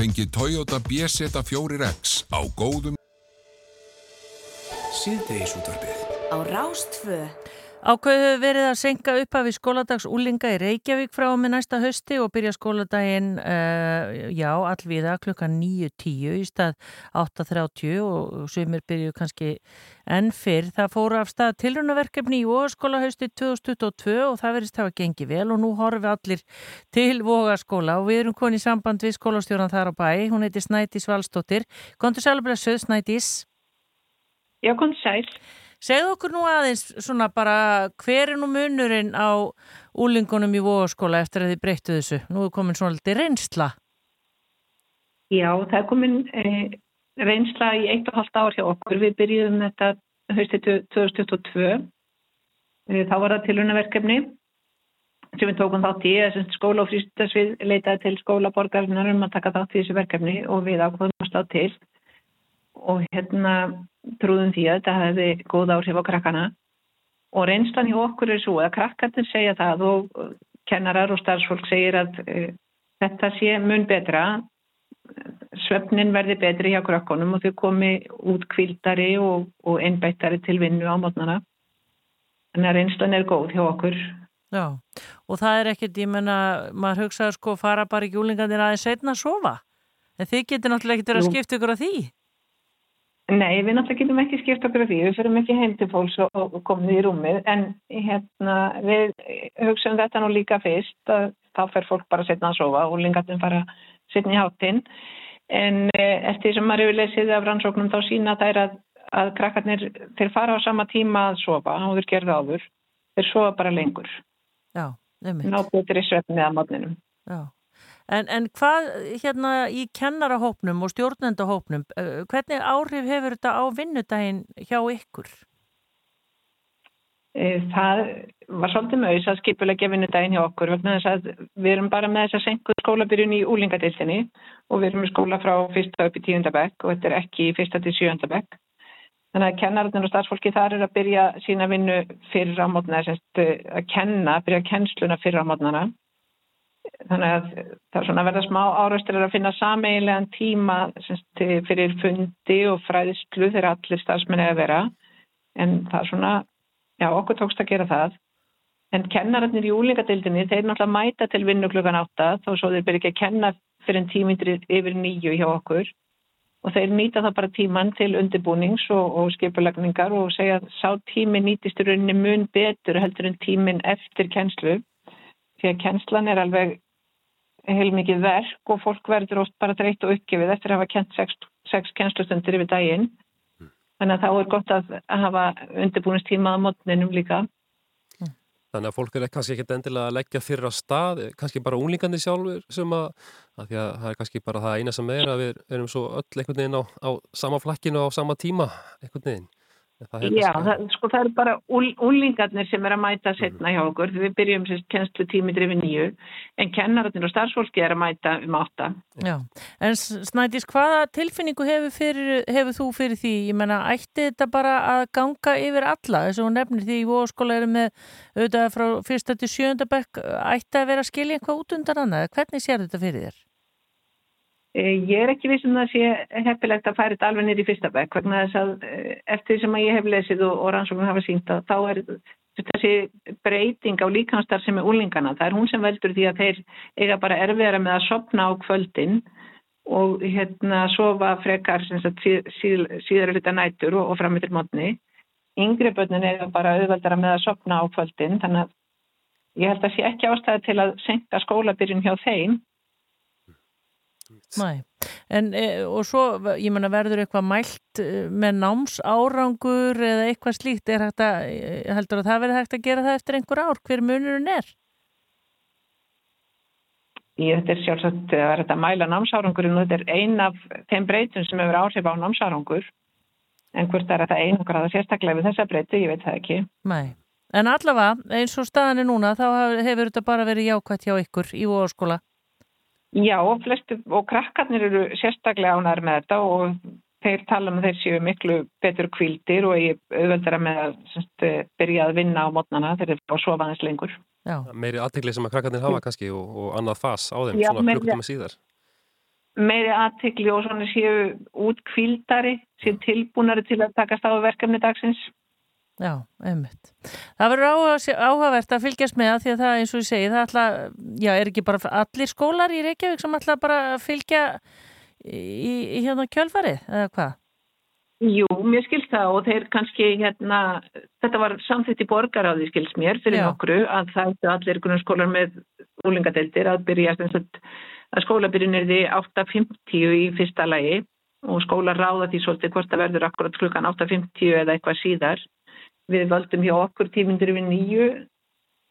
Fengið Toyota BZ4X á góðum Síðdeis útvarfið Á Rástfö Ákveðu verið að senka upp af í skóladags úlinga í Reykjavík frá með næsta hösti og byrja skóladaginn, uh, já, allviða klukkan 9.10 í stað 8.30 og sumir byrju kannski enn fyrr. Það fóru af stað tilrunaverkefni í Vógaskóla hösti 2022 og það verist hafa gengið vel og nú horfum við allir til Vógaskóla og við erum konið í samband við skólastjóran þar á bæ. Hún heiti Snætis Valstóttir. Kontur sælublega söð Snætis? Já, kontur sæl. Segð okkur nú aðeins svona bara hver er nú munurinn á úlingunum í vóaskóla eftir að þið breyttu þessu? Nú er komin svona litið reynsla. Já, það er komin eh, reynsla í eitt og halvt ár hjá okkur. Við byrjuðum þetta höstið 2022. Eh, þá var það tilhörnaverkefni sem við tókum þátt í. Skóla og frístasvið leitaði til skólaborgarinnar um að taka þátt í þessu verkefni og við ákvöðum að slá til og hérna trúðum því að þetta hefði góð áhrif á krakkana. Og reynslan í okkur er svo að krakkarnir segja það og kennarar og starfsfólk segir að e, þetta sé mun betra svefnin verði betri hjá krakkonum og þau komi út kvildari og, og einbættari til vinnu á mótnana þannig að reynslan er góð hjá okkur. Já, og það er ekkert, ég menna maður hugsaður sko fara bara í júlingandir aðeins setna að sofa. En þið getur náttúrulega ekkert verið að skipta ykkur á því Nei, við náttúrulega getum ekki skipt okkur af því, við fyrir ekki heim til fólks og, komum í rúmið, en hérna, við hugsaum þetta nú líka fyrst að þá fer fólk bara setna að sofa og lingatinn fara setna í hátinn, en eh, eftir sem maður hefur lesið af rannsóknum þá sína þær að, að krakkarnir þeir fara á sama tíma að sofa, áður gerða áður, þeir sofa bara lengur. Já, nefnir. Ná betur í svefnið að mótninum. Já. En, en hvað hérna í kennarahópnum og stjórnendahópnum, eh, hvernig áhrif hefur þetta á vinnudaginn hjá ykkur? Eh, það var svolítið mögis að skipulegja vinnudaginn hjá okkur vegna þess að við erum bara með þess að senku skólabyrjun í úlingadilsinni og við erum með skóla frá fyrsta upp í tíundabekk og þetta er ekki fyrsta til sjöndabekk. Þannig að kennararnir og starfsfólki þar er að byrja sína vinnu fyrir ámótna, að kenna, byrja kennsluna fyrir ámótnana þannig að það er svona að verða smá áraustur að finna sameiginlegan tíma semst, fyrir fundi og fræðislu þegar allir stafsmenni að vera. En það er svona, já okkur tókst að gera það. En kennararnir í úlingadildinni þeir náttúrulega mæta til vinnu klukkan átta þá svo þeir byrja ekki að kenna fyrir en tímindri yfir nýju hjá okkur. Og þeir nýta það bara tíman til undirbúnings og, og skipulagningar og segja að sá tími nýtist í rauninni mun betur heldur en tímin eftir kennslu. Því að kennslan er alveg heilmikið verk og fólk verður oft bara dreitt og uppgefið eftir að hafa kent sex, sex kennslustundir yfir daginn þannig að þá er gott að hafa undirbúinistíma á mótninum líka Þannig að fólk er kannski ekkert endilega að leggja fyrir að stað, kannski bara úlingandi sjálfur sem að, að að það er kannski bara það eina sem er að við erum svo öll einhvern veginn á, á sama flakkinu á sama tíma einhvern veginn. Það Já, það, sko það er bara úlingarnir sem er að mæta setna hjá okkur við byrjum sérst kennslu tími drifin nýju en kennararnir og starfsfólki er að mæta um átta. Já, en Snædís, hvaða tilfinningu hefur, fyrir, hefur þú fyrir því? Ég menna, ætti þetta bara að ganga yfir alla þess að hún nefnir því í voðskóla erum með auðvitað frá fyrsta til sjönda bekk ætti að vera að skilja eitthvað út undan annað. Hvernig sér þetta fyrir þér? Eh, ég er ekki vissum að það sé heppilegt að færa þetta alveg nýri í fyrsta bekk vegna þess að eh, eftir sem að ég hef lesið og, og rannsóknum hafa sínt að þá er þessi breyting á líkanstar sem er úlingana. Það er hún sem veldur því að þeir eiga bara erfiðara með að sopna á kvöldin og hérna sofa frekar síð, síðar hluta nætur og, og frammittir mótni. Yngri börnin eiga bara auðveldara með að sopna á kvöldin þannig að ég held að sé ekki ástæði til að senka skólabyrjun hjá þeim Næ, en e, og svo, ég menna, verður eitthvað mælt e, með námsárangur eða eitthvað slíkt, er hægt að, e, heldur að það verður hægt að gera það eftir einhver ár, hver munurinn er? Ég, þetta er sjálfsagt að verða að mæla námsárangurinn og þetta er ein af þeim breytum sem hefur áhrif á námsárangur, en hvort er þetta einhver að það sérstaklega við þessa breyti, ég veit það ekki. Næ, en allavega, eins og staðan er núna, þá hefur þetta bara verið jákvæmt hjá ykkur í óskóla. Já, og, flestu, og krakkarnir eru sérstaklega ánæður með þetta og þeir tala um þeir séu miklu betur kvildir og ég auðveldara með að semst, byrja að vinna á mótnana þegar þeir fá sofaðins lengur. Já. Meiri aðtegli sem að krakkarnir hafa kannski og, og annað fas á þeim, Já, svona klukkutíma síðar. Meiri aðtegli og svona séu út kvildari, séu tilbúnari til að takast á verkefni dagsins. Já, einmitt. Það verður áhugavert að fylgjast með það því að það eins og ég segi, það ætla, já, er ekki bara allir skólar í Reykjavík sem ætla bara að fylgja í, í hérna kjölfarið, eða hvað? Jú, mér skilst það og þeir kannski hérna, þetta var samþitt í borgaráði skilst mér fyrir nokkru að það er allir grunnskólar með úlingadeildir að byrja að skólabyrjun er því 8.50 í fyrsta lagi og skólar ráða því svolítið hvort það verður akkurat klukkan 8.50 eða eitthvað síðar við völdum hjá okkur tímindur við nýju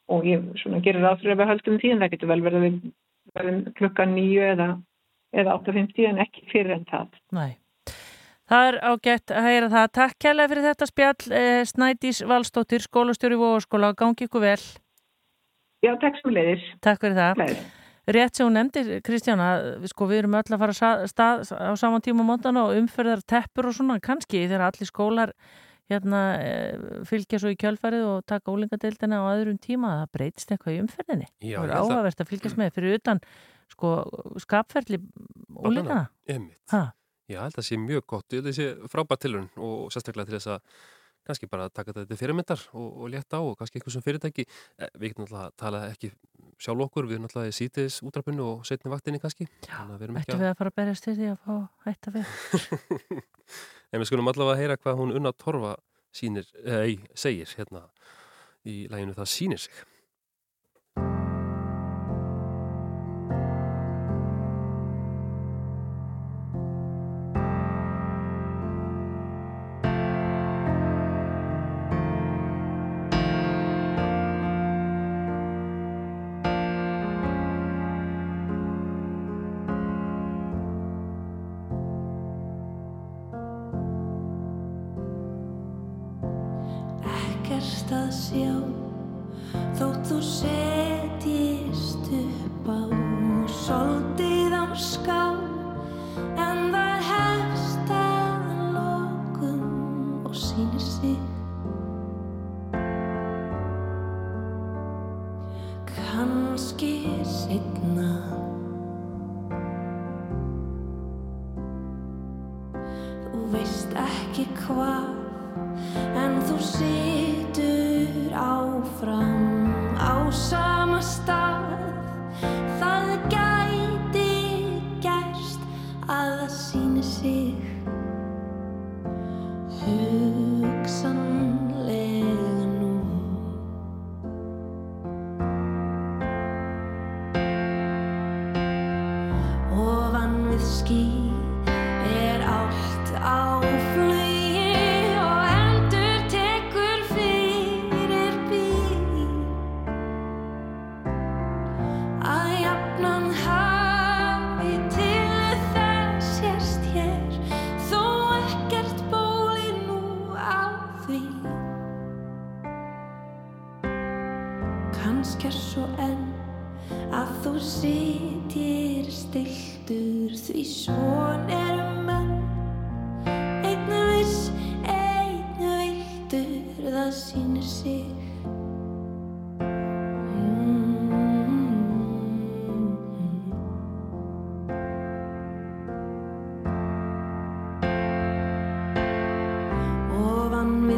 og ég svona, gerir aðfyrir að við höldum því en það getur vel verið við verðum klukkan nýju eða, eða 8.50 en ekki fyrir en það. Nei. Það er ágætt að heyra það. Takk kærlega fyrir þetta spjall. Eh, Snædís Valstóttir, skólastjóri í Vóaskóla. Gangi ykkur vel. Já, takk sem leiðis. Takk fyrir það. Leðis. Rétt sem hún nefndir, Kristjána, sko, við erum öll að fara stað á saman tíma á mótana og umferðar teppur og svona, kannski þegar allir skólar hérna eh, fylgja svo í kjölfarið og taka ólingadeildina á öðrum tíma að það breytist eitthvað í umferðinni. Já, það er áhugavert að fylgjast með fyrir utan sko skapferðli ólingana. Já, þetta sé mjög gott. Þetta sé frábært tilurinn og sérstaklega til þess að kannski bara taka þetta fyrirmyndar og, og létta á og kannski eitthvað sem fyrirtæki. Eh, við getum náttúrulega að tala ekki sjálf okkur, við erum náttúrulega í sítiðis útrapinu og setni vaktinni kannski. Já, ættum við að fara að berjast til því að fá hætta við. [laughs] En við skulum allavega að heyra hvað hún unna torfa sínir, eða, segir hérna í læginu það sínir sig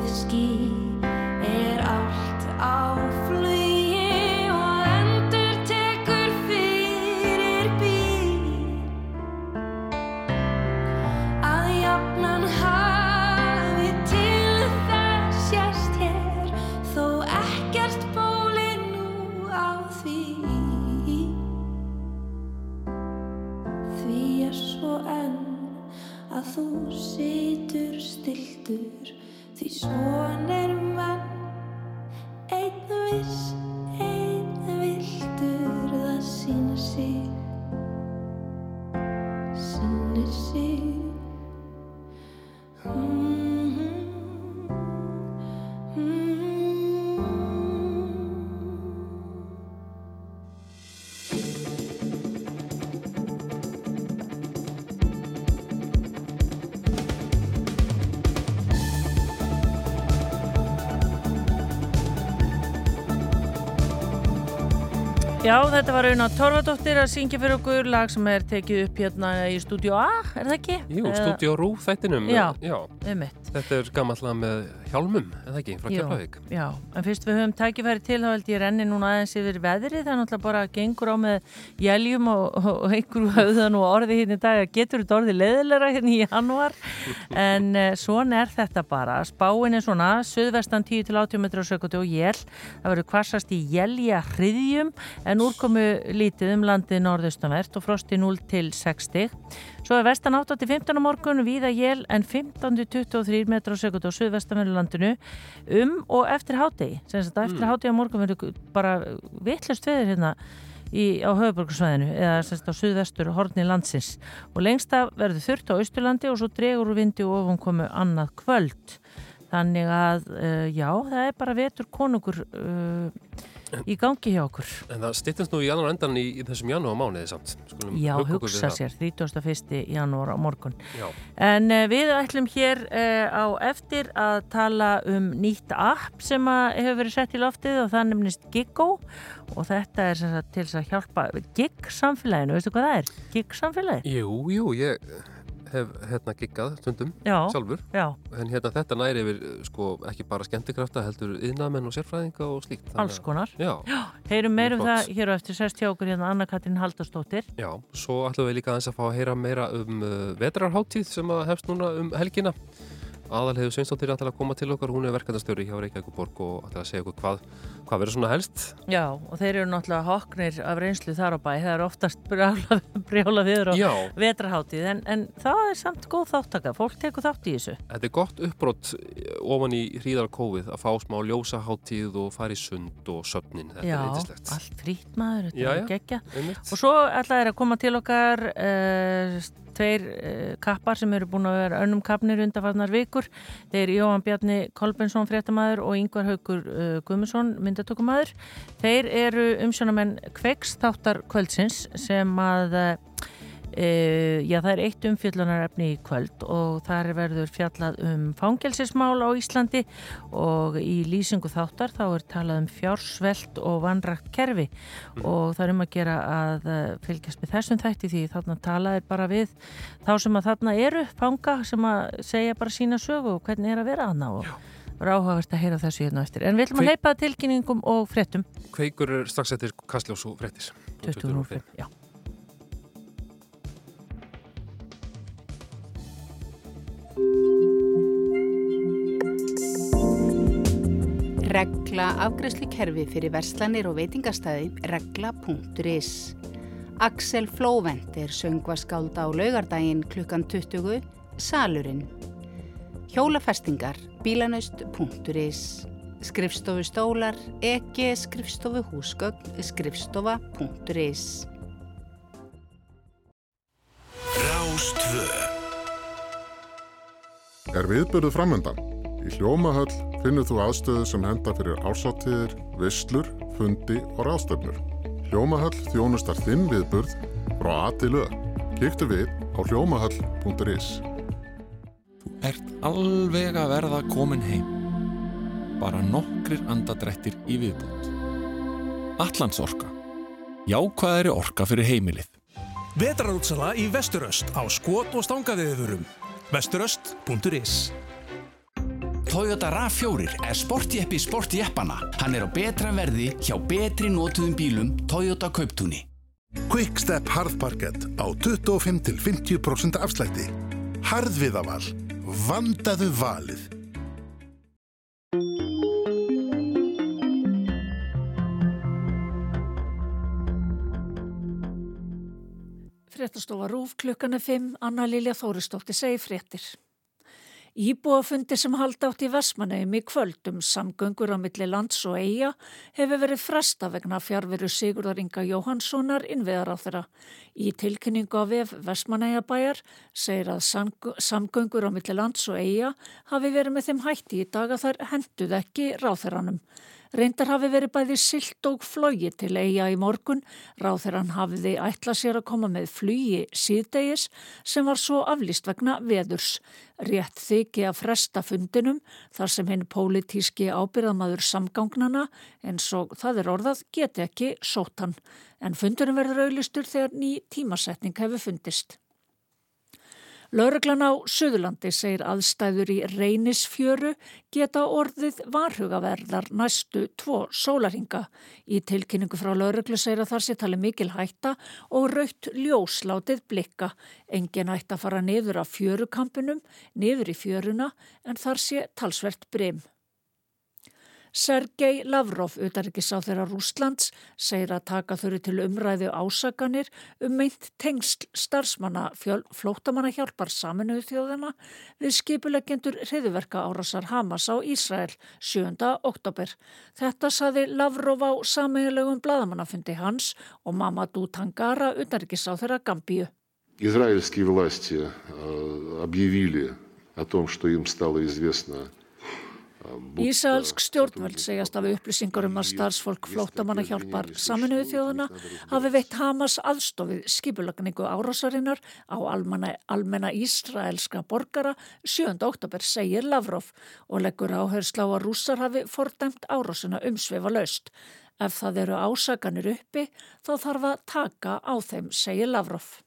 ofan við Já, þetta var Una Torfadóttir að syngja fyrir okkur lag sem er tekið upp hérna í stúdíu A, er það ekki? Jú, stúdíu Rú þættinum. Já, Já. einmitt. Þetta er gammallega með hjálmum, eða ekki, frá Keflavík. Já, en fyrst við höfum tækifæri til þá held ég renni núna aðeins yfir veðrið það er náttúrulega bara gengur á með jæljum og, og, og einhverju höfðan og orði hérna í dag getur þetta orðið leðilega hérna í januar en uh, svona er þetta bara spáin er svona, söðvestan 10-80 metrar á sekundu og jél það verður kvassast í jælja hriðjum en úrkomu lítið um landið norðaustanvert og frosti 0 til 6 stig Svo er vestan 8-15 á morgun víða jél en 15-23 metrar á sekundu á suðvestanverðu landinu um og eftir hátegi. Sem sagt eftir Mm. hátegi á morgun verður bara vitlust veður hérna í, á höfuborgarsvæðinu eða sem sagt á suðvestur horni landsins. Og lengst af verður þurft á austurlandi og svo dregur úr vindi og ofan komu annað kvöld. Þannig að uh, já, það er bara vetur konungur uh, í gangi hjá okkur. En það styttist nú í janúar endan í, í þessum janúar mánuði samt. Skulum Já, hugsa sér, 31. janúar á morgun. Já. En uh, við ætlum hér uh, á eftir að tala um nýtt app sem hefur verið sett í loftið og það nefnist Giggo og þetta er sagt til að hjálpa Gig samfélaginu, veistu hvað það er? Gig samfélagi? Jú, jú, ég hef hérna giggað stundum Já, sjálfur. já. En hérna þetta næri yfir, sko, ekki bara skemmtikrafta, heldur yðnamenn og sérfræðinga og slíkt. Þannig Alls konar. Já. Heyrum meir um Mjög það flott. hér á eftir sest hjá okkur hérna Anna Katrín Haldarsdóttir. Já, svo ætlum við líka aðeins að fá að heyra meira um uh, vetrarháttíð sem að hefst núna um helgina. Er alltaf að koma til okkar, hún er verkefnastjóri hjá Reykjavík borg og að segja okkur hvað, hvað verður svona helst. Já, og þeir eru náttúrulega hoknir af reynslu þar á bæ. Það er oftast brjála, [laughs] brjála viður á Já. vetrarháttíð en, en það er samt góð þáttaka. Fólk tekur þátt í þessu. Þetta er gott uppbrott ofan í hríðarkófið að fá smá ljósaháttíð og fara í sund og söfnin. Þetta Já, er eitthislegt. allt frýtt maður, þetta Já, er geggja. Og svo ætlaði þeir að koma til okkar uh, tveir uh, kappar sem eru búin að vera önnum kappnir undarfarnar vikur. Þeir Jóhann Bjarni Kolbensson fréttamaður og Yngvar Haugur uh, Guðmusson myndatökumæður. Þeir eru umsjónamenn Kveiks þáttar kvöldsins sem að uh, Uh, já, það er eitt umfjöllunarefni í kvöld og þar verður fjallað um fangelsismál á Íslandi og í lýsingu þáttar þá er talað um fjársvelt og vanrækt kerfi og það er um að gera að uh, fylgjast með þessum þætti því þarna talaðir bara við þá sem að þarna eru fanga sem að segja bara sína sögu og hvernig er að vera þarna og var áhugavert að heyra þessu hérna eftir. En við ætlum að leipa tilkynningum og fréttum. Kveikur er strax eftir Kastljós og fréttis. 20.05, já. Regla afgræslu kerfi fyrir verslanir og veitingastæði regla.is Axel Flóvent er söngvaskáld á laugardaginn klukkan 20, Salurinn. Hjólafestingar, bílanaust.is, skrifstofu stólar, ekki skrifstofu húsgögn, skrifstofa.is. Rástvö Er viðbörðu framöndan? Í Hljómahöll finnur þú aðstöðu sem henda fyrir ársáttíðir, visslur, fundi og ráðstöfnur. Hljómahöll þjónustar þinn viðbörð frá A til Ö. Kíktu við á hljómahöll.is Þú ert alveg að verða komin heim. Bara nokkrir andadrættir í viðbútt. Allandsorka. Jákvæðari orka fyrir heimilið. Vetrarútsala í Vesturöst á skot og stangaðiðurum. Vesturöst.is Toyota RAV4 er sportjeppi sportjeppana. Hann er á betra verði hjá betri nótuðum bílum Toyota Kauptúni. Quickstep harðparkett á 25-50% afslætti. Harðviðaval. Vandaðu valið. Fréttastofa Rúf klukkana 5, Anna Lilja Þóristóttir segi fréttir. Íbúafundi sem halda átt í Vestmanneum í kvöldum samgöngur á milli lands og eiga hefur verið fresta vegna fjárveru Sigurðar Inga Jóhanssonar innviðar á þeirra. Í tilkynningu af ef Vestmanneiabæjar segir að samgöngur á milli lands og eiga hafi verið með þeim hætti í dag að þær henduð ekki ráþeranum. Reyndar hafi verið bæði silt og flogi til eiga í morgun, ráð þegar hann hafiði ætla sér að koma með flugi síðdegis sem var svo aflýst vegna veðurs. Rétt þykki að fresta fundinum þar sem hinn pólitíski ábyrðamaður samgangnana eins og það er orðað geti ekki sótan. En fundinum verður auðlistur þegar ný tímasetning hefur fundist. Lauruglan á Suðurlandi segir aðstæður í reynisfjöru geta orðið varhugaverðar næstu tvo sólaringa. Í tilkynningu frá lauruglu segir að þar sé tali mikil hætta og raukt ljóslátið blikka. Engin ætti að fara niður af fjörukampinum, niður í fjöruna en þar sé talsvert brem. Sergei Lavrov, utarrikiðsáþeira Rúslands, segir að taka þurri til umræðu ásaganir um meint tengst starfsmanna flóttamanna hjálpar saminuðu þjóðana við skipulegjendur hriðverka árasar Hamas á Ísrael 7. oktober. Þetta saði Lavrov á sameigilegum bladamannafundi hans og Mamadou Tangara, utarrikiðsáþeira Gambíu. Ísraelski vlasti uh, objavili að tom, što im stalo izvesna Ísælsk stjórnvöld segjast af upplýsingar um að starfsfólk flóttamanna hjálpar saminuðu þjóðuna hafi veitt Hamas aðstofið skipulagningu árásarinnar á almenna, almenna Ísraelska borgara 7. oktober segir Lavrov og leggur áherslu á að rússar hafi fordæmt árásuna umsvefa laust. Ef það eru ásaganir uppi þá þarf að taka á þeim, segir Lavrov.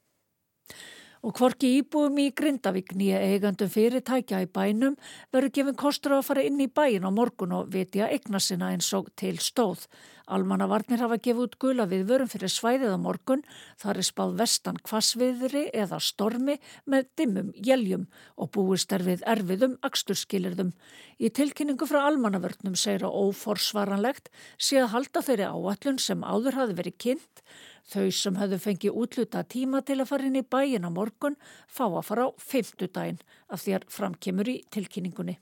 Og hvorki íbúum í Grindavík nýja eigandum fyrirtækja í bænum verður gefin kostur að fara inn í bæin á morgun og vitja eigna sinna eins og til stóð. Almannavarnir hafa gefið út gula við vörum fyrir svæðið á morgun, þar er spáð vestan kvassviðri eða stormi með dimmum jæljum og búist er við erfiðum aksturskilirðum. Í tilkynningu frá almannavörnum segir að óforsvaranlegt sé að halda þeirri áallun sem áður hafi verið kynnt Þau sem höfðu fengið útluta tíma til að fara inn í bæin á morgun fá að fara á feimtudaginn af því að framkemur í tilkynningunni.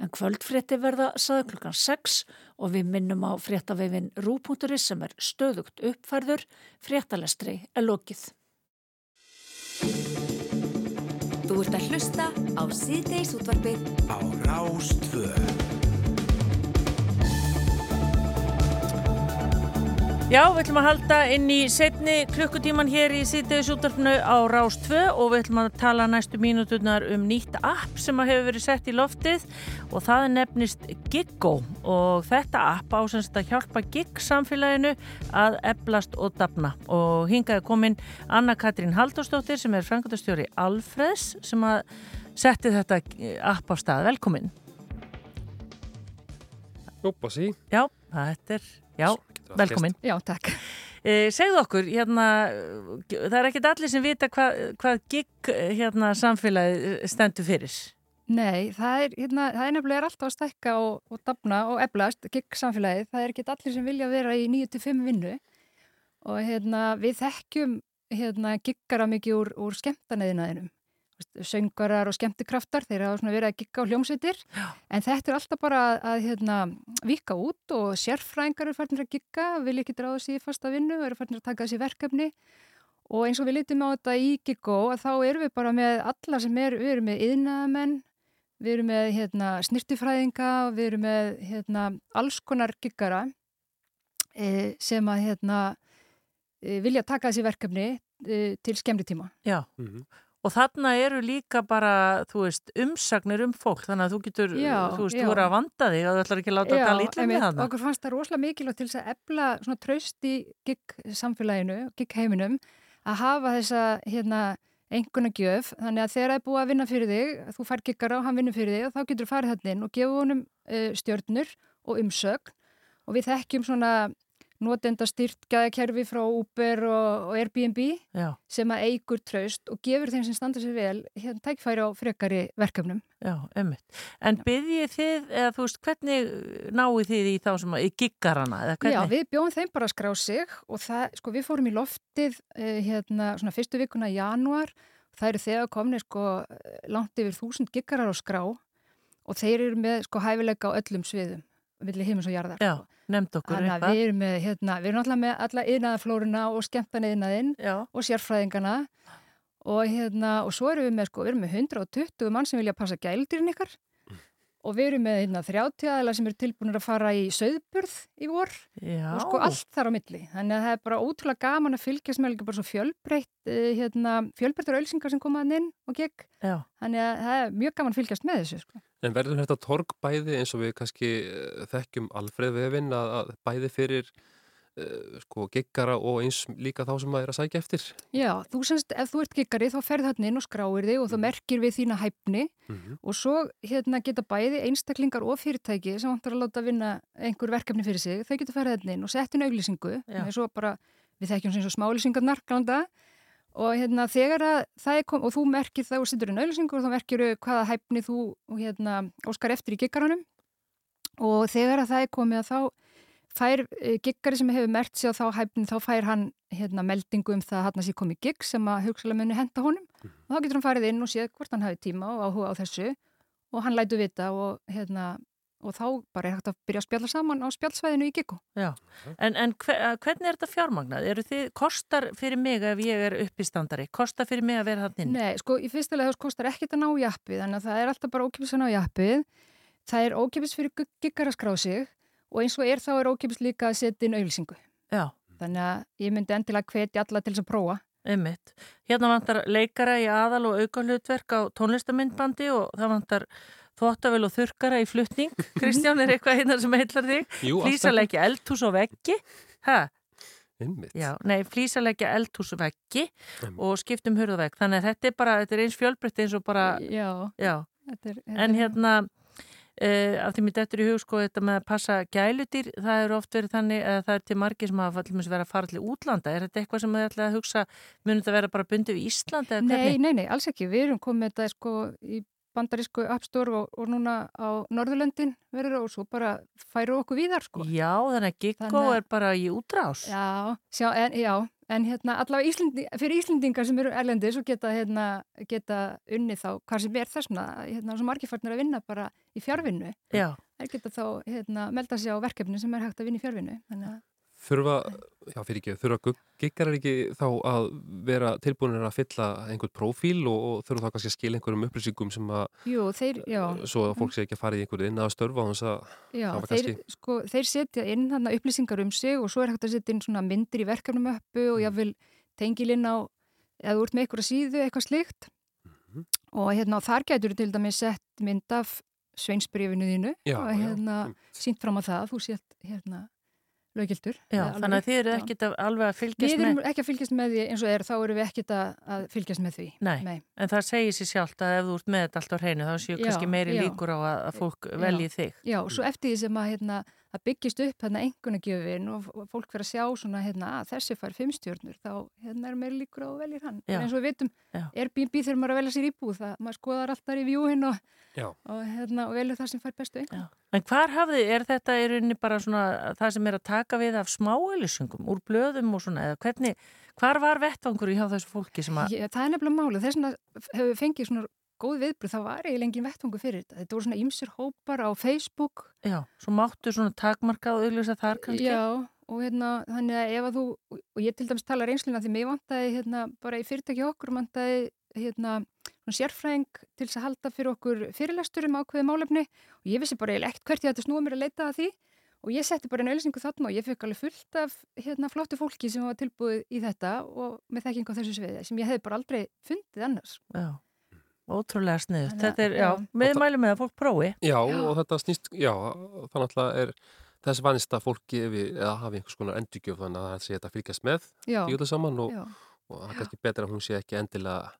En kvöldfrétti verða saða klukkan 6 og við minnum á fréttavefin rú.is sem er stöðugt uppfærður, fréttalestri er lokið. Þú ert að hlusta á síðdeis útvarfið á Rástvöð. Já, við ætlum að halda inn í setni klukkutíman hér í síðdegisútarfnu á Rás 2 og við ætlum að tala næstu mínuturnar um nýtt app sem hefur verið sett í loftið og það nefnist Giggo og þetta app ásynst að hjálpa Gig samfélaginu að eblast og dapna og hingaði komin Anna-Katrín Haldurstóttir sem er frangatastjóri Alfreds sem að setti þetta app á stað. Velkomin. Jópa sí. Já, þetta er, já, velkomin. Já, takk. Eh, segðu okkur, hérna, það er ekkit allir sem vita hvað, hvað gig hérna, samfélagi stendur fyrir. Nei, það er, hérna, það er nefnilega alltaf að stekka og, og dapna og eblast, gig samfélagi, það er ekkit allir sem vilja vera í 9-5 vinnu og hérna, við þekkjum hérna, giggara mikið úr, úr skemmtaneðinaðinum söngarar og skemmtikraftar þeir hafa verið að gigga á hljómsveitir. En þetta er alltaf bara að, að hérna, vika út og sérfrængar eru færðin að gigga, vil ekki draða sér fasta vinnu, eru færðin að taka þessi verkefni. Og eins og við litum á þetta í Giggo að þá erum við bara með alla sem er, við erum með yðnaðamenn við erum með hérna, snirtifræðinga við erum með hérna, alls konar giggara e, sem að hérna, e, vilja taka þessi verkefni e, til skemmri tíma. Já. Mm -hmm. Og þarna eru líka bara, þú veist, umsagnir um fólk, þannig að þú getur, já, þú veist, já. þú voru að vanda þig og þú ætlar ekki að láta þetta lítið með þarna. Já, okkur fannst það rosalega mikilvægt til þess að ebla svona tröst í gig samfélaginu, gig heiminum, að hafa þessa, hérna, enguna gjöf, þannig að þegar það er búið að vinna fyrir þig, þú fær giggara og hann vinnur fyrir þig og þá getur þú farið hann inn og gefa honum uh, stjörnur og umsögn og við þekkjum svona notenda styrt gæðakerfi frá Uber og, og Airbnb Já. sem að eigur traust og gefur þeim sem standa sér vel hérna tækfæri á frekari verkefnum. Já, ömmit. En byrjið þið, eða þú veist, hvernig náðu þið í þá sem að, í giggarana? Já, við bjóðum þeim bara að skrá sig og það, sko, við fórum í loftið eh, hérna svona fyrstu vikuna í januar það eru þegar komnið sko langt yfir þúsund giggarar á skrá og þeir eru með sko hæfileika á öllum sviðum, villi heimins og jarðar. Já. Nefnd okkur eitthvað. Við erum með, hérna, við erum alltaf með alla yðnaðaflórunna og skemmtan yðnaðinn og sérfræðingarna og hérna, og svo erum við með, sko, við erum með 120 mann sem vilja passa gældirinn ykkar og við erum með hérna, 30 aðeila sem eru tilbúinir að fara í söðburð í vor Já. og sko allt þar á milli. Þannig að það er bara ótrúlega gaman að fylgjast með bara svo fjölbreytt, eh, hérna, fjölbreyttur ölsingar sem komaðan inn og gegn. Þannig að það er mjög gaman að fylgjast með þessu, sko. En verður þetta torg bæði eins og við kannski eh, þekkjum Alfred Vefinn að, að bæði fyrir sko giggara og eins líka þá sem maður er að sækja eftir? Já, þú semst ef þú ert giggari þá ferð hann inn og skráir þig og þú mhm. merkir við þína hæfni mm -hmm. og svo hérna geta bæði einstaklingar og fyrirtæki sem vantar að láta vinna einhver verkefni fyrir sig, þau geta ferð hann inn og sett inn auglýsingu, við þekkjum sem smálýsingarnar glanda og hérna þegar að það er kom og þú merkir það og sittur í nöðlisingu og þá merkir hvaða hæfni þú hérna, óskar eftir í giggaranum og þegar að það er komið að þá fær e, giggari sem hefur mert sig á þá hæfni þá fær hann hérna, meldingu um það að hann sé komið gigg sem að hugsalega muni henda honum mm. og þá getur hann farið inn og séð hvort hann hafi tíma og áhuga á þessu og hann lætu vita og hérna og þá bara er hægt að byrja að spjalla saman á spjallsvæðinu í Giggo. Já, en, en hver, hvernig er þetta fjármagnað? Eru þið, kostar fyrir mig ef ég er uppistandari, kostar fyrir mig að vera hann inn? Nei, sko, í fyrstulega þess kostar ekkit að ná í appið, að það er alltaf bara ókipis að ná í appið. Það er ókipis fyrir giggar að skrá sig og eins og er þá er ókipis líka að setja inn auðvilsingu. Já. Þannig að ég myndi endilega hvetja alla til þess að prófa. Einmitt. Hérna vantar leikara í aðal og auka hlutverk á tónlistamindbandi og það vantar þvóttavel og þurkara í flutning [laughs] Kristján, er eitthvað hérna sem heitlar þig? Flísalegja eldhús og veggi Hæ? Já, nei, flísalegja eldhús og veggi og skiptum hurðavegg þannig að þetta er bara, þetta er eins fjölbreytt eins og bara Já, já. Þetta er, þetta en hérna Uh, af því mitt eftir í hug sko þetta með að passa gælutýr, það eru oft verið þannig að það er til margi sem hafa allir verið að fara allir útlanda, er þetta eitthvað sem þið ætlaði að hugsa munið þetta vera bara bundið í Íslanda? Nei, nei, nei, alls ekki, við erum komið þetta sko í bandarísku appstór og, og núna á Norðurlöndin verður og svo bara færu okkur víðar sko. Já, þannig að Giggo er bara í útrás. Já, sjá, en, já, en hérna allavega Íslandi, fyrir Íslandingar sem eru erlendis og geta, hérna, geta unni þá hvað sem er þessna, hérna, svo margifarnir að vinna bara í fjárvinnu. Já. Það geta þá hérna, melda sig á verkefni sem er hægt að vinna í fjárvinnu. Þannig að Þurfa, já fyrir ekki, þurfa giggarar ekki þá að vera tilbúinir að fylla einhvern profíl og, og þurfa þá kannski að skilja einhverjum upplýsingum sem að Jú, þeir, svo að fólk sé ekki að fara í einhverju inn að störfa Já, þeir, kannski... sko, þeir setja inn hana, upplýsingar um sig og svo er hægt að setja inn myndir í verkefnum uppu og ég vil tengilinn á eða úr með einhverja síðu eitthvað slikt mm -hmm. og hérna þar getur til dæmis sett mynd af sveinsbrifinu þínu já, og hérna sínt fram á það, þú sett hérna lögildur. Já, þannig að þið eru að alveg að fylgjast með... Við erum ekki að fylgjast með því eins og er, þá eru við ekkit að fylgjast með því. Nei, Nei. en það segir sér sjálft að ef þú ert með þetta allt á hreinu, þá séu kannski meiri já, líkur á að, að fólk velji þig. Já, og svo eftir því sem að hérna, það byggist upp hérna engunagjöfin og fólk fyrir að sjá svona hérna að þessi fær fimmstjórnur þá hérna er meir líkur á að velja hann. Já. en eins og við vitum, Airbnb þegar maður að velja sér íbúð það, maður skoðar alltaf í vjúhin og, og, hérna, og velja það sem fær bestu engun En hvar hafði, er þetta í rauninni bara svona það sem er að taka við af smáelisungum úr blöðum og svona eða hvernig, hvar var vettvangur í hjá þessu fólki sem að Já, það er nefnilega máli, þess góð viðbröð, það var eiginlega engin vettvangu fyrir þetta. Þetta voru svona ymsir hópar á Facebook. Já, svo máttu svona takmarka og auðvisa þar kannski. Já, og hérna, þannig að ef að þú, og ég til dæmis tala reynsluna því mig vantæði hérna bara í fyrirtæki okkur, vantæði hérna svona sérfræðing til þess að halda fyrir okkur fyrirlestur um ákveði málefni og ég vissi bara eiginlega ekkert hvert ég ætti að snúa mér að leita að því og ég setti bara einu ölsingu þarna og ég fekk alveg fullt af hérna flottu fólki sem var tilbúið í þetta og með þekking á þessu sviði sem ég hef bara aldrei fundið annars. Já. Ótrúlega sniðut. Þetta er, já, við mælum með að fólk prófi. Já, já, og þetta snýst, já, þannig að er þess vanist að fólki við, eða hafi einhvers konar endurgjöf þannig að það sé þetta fylgjast með í öllu saman og, og það er kannski betra að hún sé ekki endilega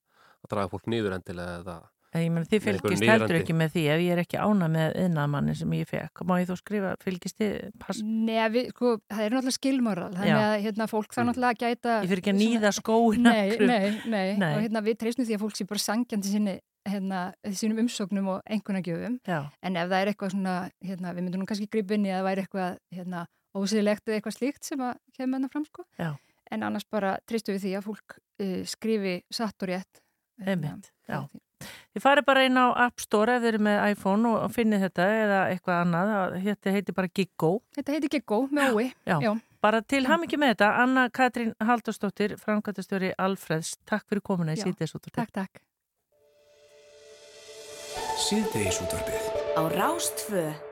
að draga fólk nýður endilega eða Ég menn þið fylgist heldur ekki með því ef ég er ekki ána með yðnamanni sem ég fekk má ég þó skrifa, fylgist þið Nei, við, sko, það er náttúrulega skilmoral þannig að hérna, fólk það náttúrulega að gæta Ég fyrir ekki að nýða skóina nei, nei, nei, nei, og hérna, við treysnum því að fólk sé bara sangjandi sinni hérna, sínum umsóknum og einhvernagjöfum en ef það er eitthvað svona, hérna, við myndum nú kannski gripinni að það væri eitthvað hérna, ósýðilegt eða eitthvað slíkt sem að kemur hérna fram sko. en annars bara treystum við því að fólk uh, skrifi satt og rétt Einmitt, já Þið farið bara inn á App Store ef þið eru með iPhone og finnið þetta eða eitthvað annað. Þetta heitir bara Giggo. Þetta heitir Giggo með ói. Já, já. bara til ham ekki með þetta. Anna Katrín Haldurstóttir, framkvæmtastjóri Alfreds. Takk fyrir komuna í Síðdeisútvarpið. Takk, takk. Síðdeisútvarpið. Á Rástföð.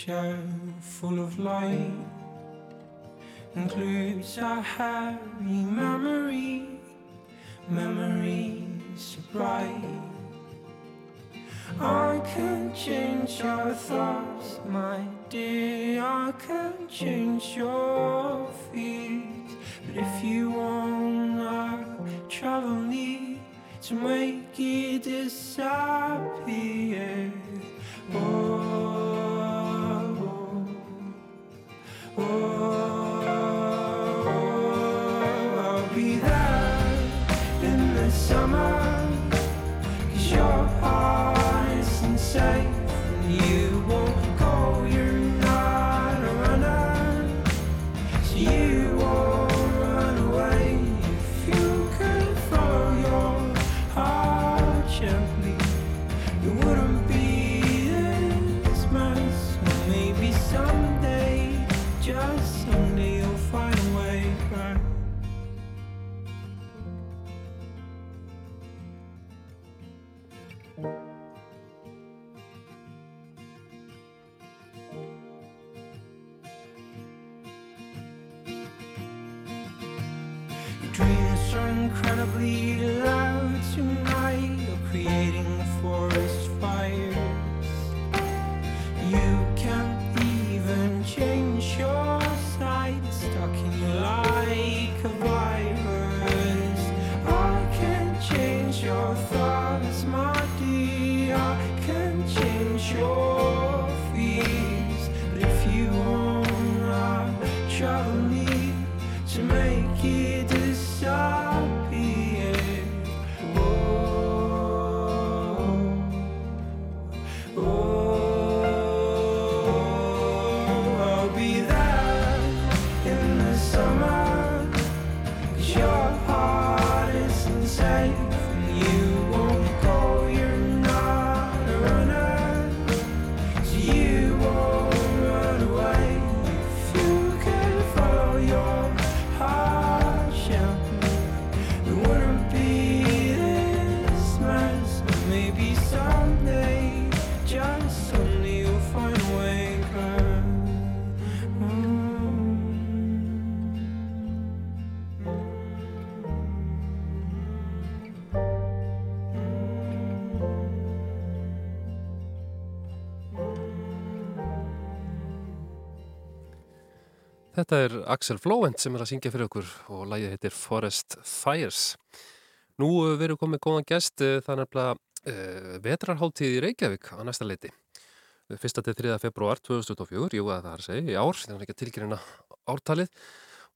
Picture full of light includes a happy memory, memories bright. I can change your thoughts, my dear. I can change your fears. But if you wanna travel me to make it disappear, oh, summer. Cause your heart isn't safe Þetta er Axel Flóent sem er að syngja fyrir okkur og lægið heitir Forest Fires. Nú uh, erum komið góðan gest, uh, það er nefnilega uh, vetrarháttíð í Reykjavík á næsta leiti. 1. til 3. februar 2024, jú að það er að segja, í ár, ekki að tilgjörina ártalið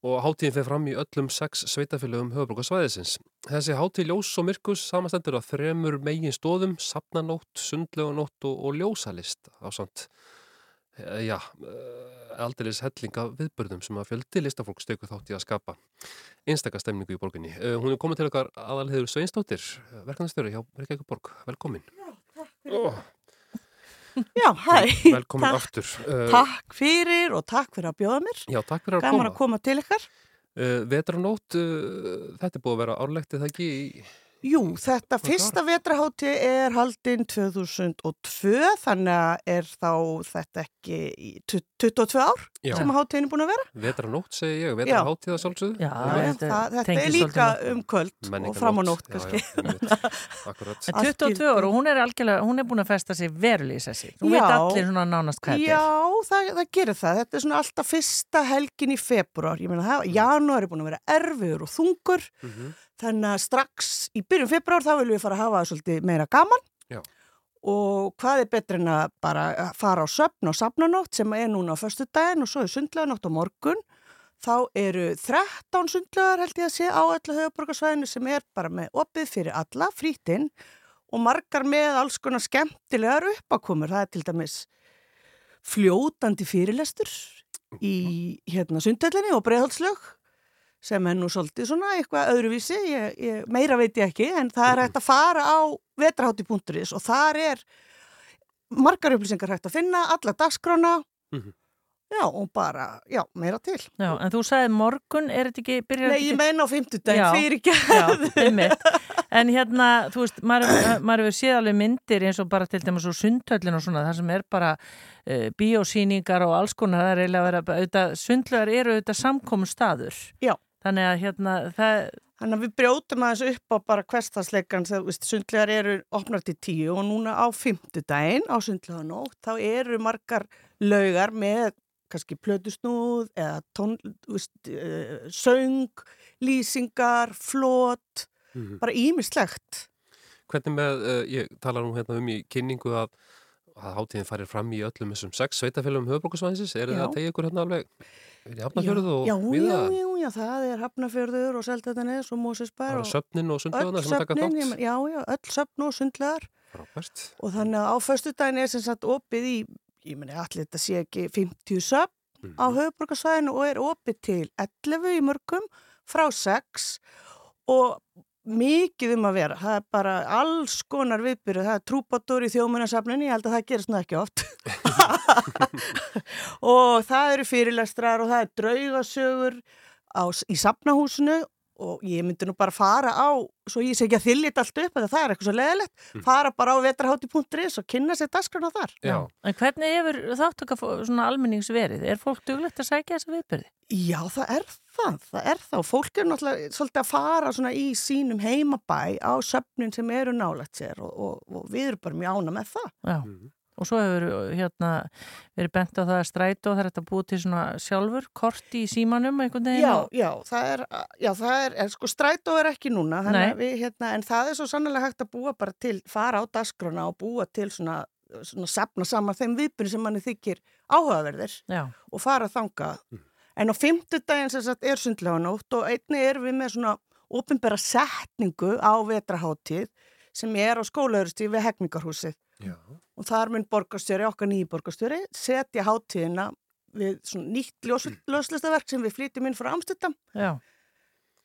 og háttíðin fyrir fram í öllum sex sveitafélögum höfbrukarsvæðisins. Þessi háttíð ljós og myrkus samastendur á þremur megin stóðum, sapnanótt, sundlegunótt og, og ljósalist á samt Eh, já, aldeilis hellinga viðbörðum sem að fjöldi listafólk stöku þátt í að skapa einstakka stemningu í borginni. Eh, Hún er komið til okkar aðalhegur Sveinsdóttir, verkefnastjóri hjá Reykjavík borg. Velkomin. Oh, Já, hæ. velkomin Takk- aftur. Eh, Takk fyrir og takk fyrir að bjóða mér. Já, takk fyrir að Gaman koma. að koma til ykkar. Uh, Vetranótt, uh, þetta er búið að vera árlegt eða ekki í... Jú, þetta fyrsta vetrahátti er haldinn 2002, þannig að er þá þetta ekki í tu- 22 ár Já. sem háttíðin er búin að vera. Vetranótt segi ég, vetraháttíð að sjálfsögðu. Já, þetta, það, þetta er líka um kvöld og fram á nótt kannski. [laughs] Akkurat. En 22 ára og hún er algjörlega, hún er búin að festa sig verulega í sessi. Þú veit allir svona nánast hvað þetta er. Já, það, það gerir það. Þetta er svona alltaf fyrsta helgin í februar. Ég meina það, janúar er búin að vera erfiður og þungur. Þannig að strax í byrjun februar þá viljum við fara að hafa það svolítið meira gaman. Já. Og hvað er betur en að bara fara á söfn og safnanótt sem er núna á förstu daginn og svo er sundleganótt á morgun. Þá eru 13 sundlegar held ég að sé á öllu höfuborgarsvæðinu sem er bara með opið fyrir alla, frítinn og margar með alls konar skemmtilegar uppakomur. Það er til dæmis fljótandi fyrirlestur í hérna sundhöllinni og breiðhalslög sem er nú svolítið svona eitthvað öðruvísi, ég, ég, meira veit ég ekki, en það er hægt að fara á vetrahátti.is og þar er margar upplýsingar hægt að finna, alla dagskrána, já og bara, já, meira til. Já, en þú sagði morgun, er þetta ekki byrjar Nei, ég meina á fimmtudaginn, Já, fyrir ekki. Já, einmitt. [laughs] En hérna, þú veist, maður hefur- maður hefur séð alveg myndir eins og bara til dæmis úr sundhöllin og svona, það sem er bara uh, bíósýningar og alls konar, það er eiginlega að vera, auðvitað, sundlögar eru auðvitað samkomu staður. Já. Þannig að hérna, það... Þannig að við brjótum aðeins upp á bara hverstasleikan þegar veist, sundlegar eru opnar til tíu og núna á fymtudaginn á sundleganótt þá eru margar laugar með kannski plötusnúð eða tón, veist, uh, söng, lýsingar, flót, Mhm. bara ímislegt. Hvernig með, uh, ég talar nú hérna um í kynningu að, að hátíðin farir fram í öllum þessum sex sveitafélagum höfbrukusvæðinsins, er Já. það að tegja ykkur hérna alveg er í Hafnarfjörðu og já, víða? já, já, já, það er Hafnarfjörður og Seltetanes og Mósesbær Það eru söfnin og sundlaugarnar öll sem taka þátt? Já, já, öll söfn og sundlegar Frábært. og þannig að á föstudaginn er sem sagt opið í, ég meni allir þetta sé ekki 50 söfn Mhm. á höfuborgarsvæðinu og er opið til 11 í mörgum frá 6 og mikið um að vera, það er bara alls konar viðbyrju, það er trúbátur í þjóðmunasafninu, ég held að það gerist nú ekki oft. [laughs] Og það eru fyrirlestrar og það er draugasögur á, í safnahúsinu og ég myndi nú bara fara á, svo ég sé ekki að þyllit allt upp, það er eitthvað svo leðilegt, fara bara á vetrahátti.is og kynna sér dasgrana þar. Já. En hvernig hefur þáttaka svona almennings verið? Er fólk duglegt að sækja þessa viðbyrði? Já, það er það, það er það og fólk er náttúrulega svolítið að fara svona í sínum heimabæ á söfnin sem eru nálægt sér og, og, og við erum bara mjög ána með það. Já. Og svo hefur hérna verið bent á það að strætó það er þetta búið til svona sjálfur, kort í símanum einhvern veginn. Já, og- já, það er, já, það er, er sko strætó er ekki núna, að við, hérna, en það er svo sannlega hægt að búa bara til, fara á dasgrana og búa til svona, svona safna saman þeim viðbyrjum sem manni þykir áhugaverðir Já. og fara þangað. En á fimmtudaginn sem sagt er sundleganótt og einni erum við með svona ofinbera setningu á vetraháttíð sem er á skólaurustíð við Hegningarhúsið. Já. Og þar mun borgarstjóri, okkar nýji borgarstjóri, setja háttíðina við svona nýtt ljóslistaverk sem við flytjum inn frá Amsterdam Já.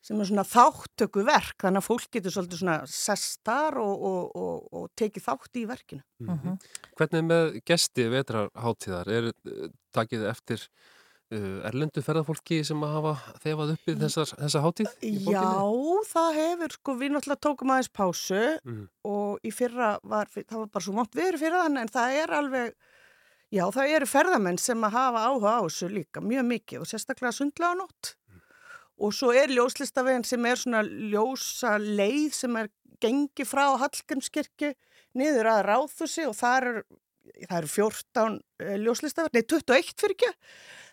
sem er svona þáttöku verk þannig að fólk getur svolítið svona sestar og, og, og, og tekið þátt í verkinu. Mhm. Hvernig með gesti vetrarháttíðar er uh, takið eftir uh, erlendu ferðarfólki sem að hafa þefað uppi þessar, þessa hátíð? Já, það hefur, sko, við náttúrulega tókum aðeins pásu Mhm. og í fyrra var, það var bara svo mótt viður fyrir þannig en það er alveg, já, það eru ferðamenn sem að hafa áhuga á þessu líka mjög mikið og sérstaklega sundlega nótt og svo er ljóslistavegin sem er svona ljósa leið sem er gengi frá Hallgrímskirkju niður að Ráðhúsi og það eru, það eru 14 uh, ljóslistavegin, nei 21 fyrir ekki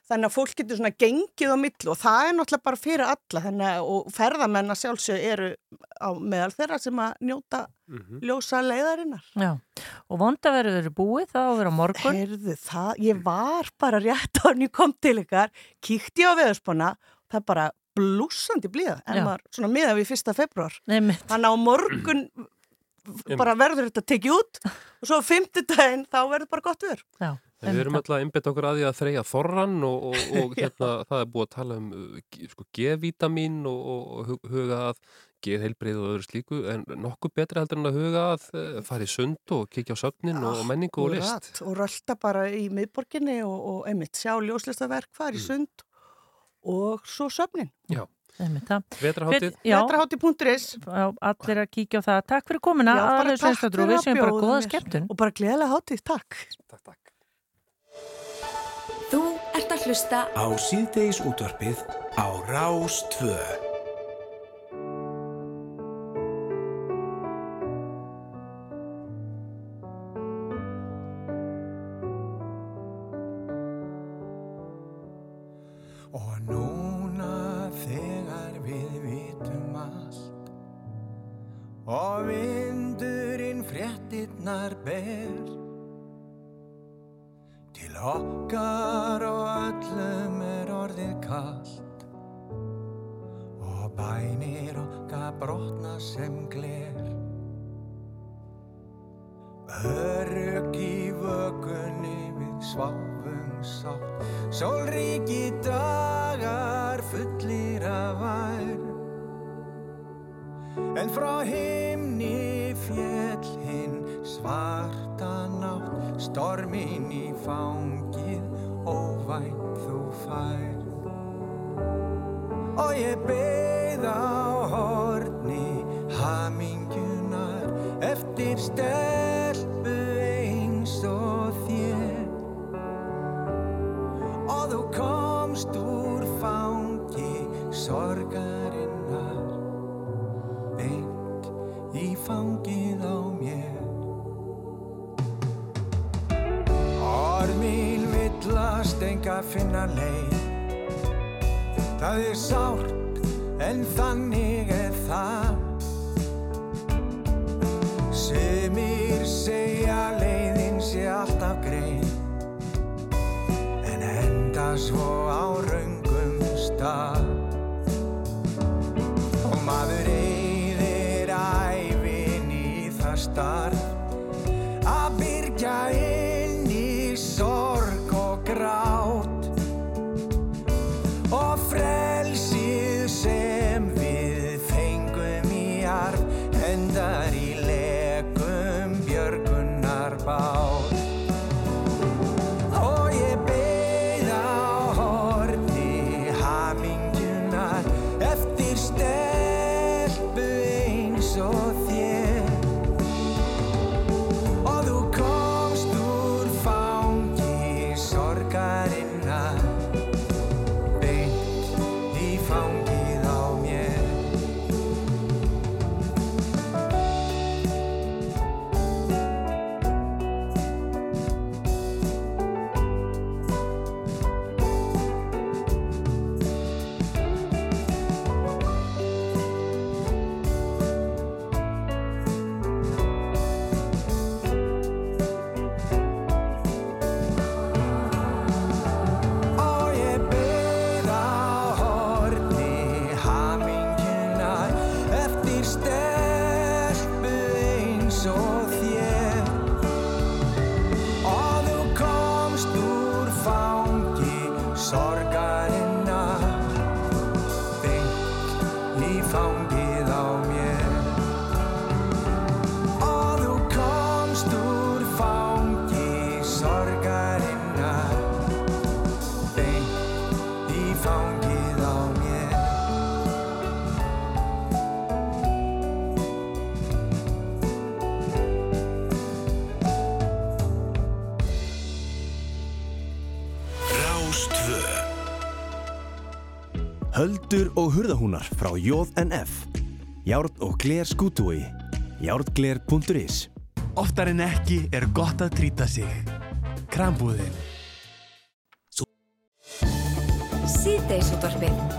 þannig að fólk getur svona gengið á millu og það er náttúrulega bara fyrir alla þannig að og ferðamenn að sjálfsög eru á meðal þeirra sem að njóta Mhm. ljósa leiðarinnar. Já, og vondaverður eru búið, það á að vera á morgun. Heyrðu það, ég var bara rétt á henni kom til ykkar, kíkti á veðurspána, það er bara blúsandi blíða, en Já. maður svona miða við fyrsta februar. Nei, Þannig á morgun bara verður þetta tekið út og svo á fimmtudaginn þá verður bara gott viður. Já. En við erum alltaf að einbetta okkur að því að þreja þorran og, og, [laughs] og hérna, það er búið að tala um uh, sko, G-vítamín og, og, og hug- huga að geðheilbrið og öðru slíku en nokkuð betra heldur en að huga að uh, fara í sund og kikja á söfnin og, og menningu og list. Akkurat, og rölda bara í miðborginni og, og einmitt sjá ljóslistaverk, fara Mm. í sund og svo söfnin. Já. Já, allir að kíkja á það. Takk fyrir takk Sveinstadrú, fyrir við séum bara góða skemmtun. Og bara gleðilega hátíð, takk. Takk, takk. Þú ert að hlusta Á síðdeis útvarpið á Rás 2. Og núna þegar við vitum allt Og vindurinn fréttinnar ber okkar og öllum er orðið kallt Og bænir okkar brotna sem gler. Örug í vökunni við sváfum sátt. Sólríki dagar fullir af vær En frá himni fjell hinn svarta nátt Stormin í fangið óvænt þú fær Og ég beið að finna leið. Það er sárt en þannig er það. Semir segja leiðin sé alltaf greið En enda svo á raungum stað. Og maður eyðir æfin í það starf. og hurðahúnar frá JNF. Járn og gler skútúi. Járngler.is Oftar en ekki er gott að trýta sig. Krambúðin. Síðdeisútvarfið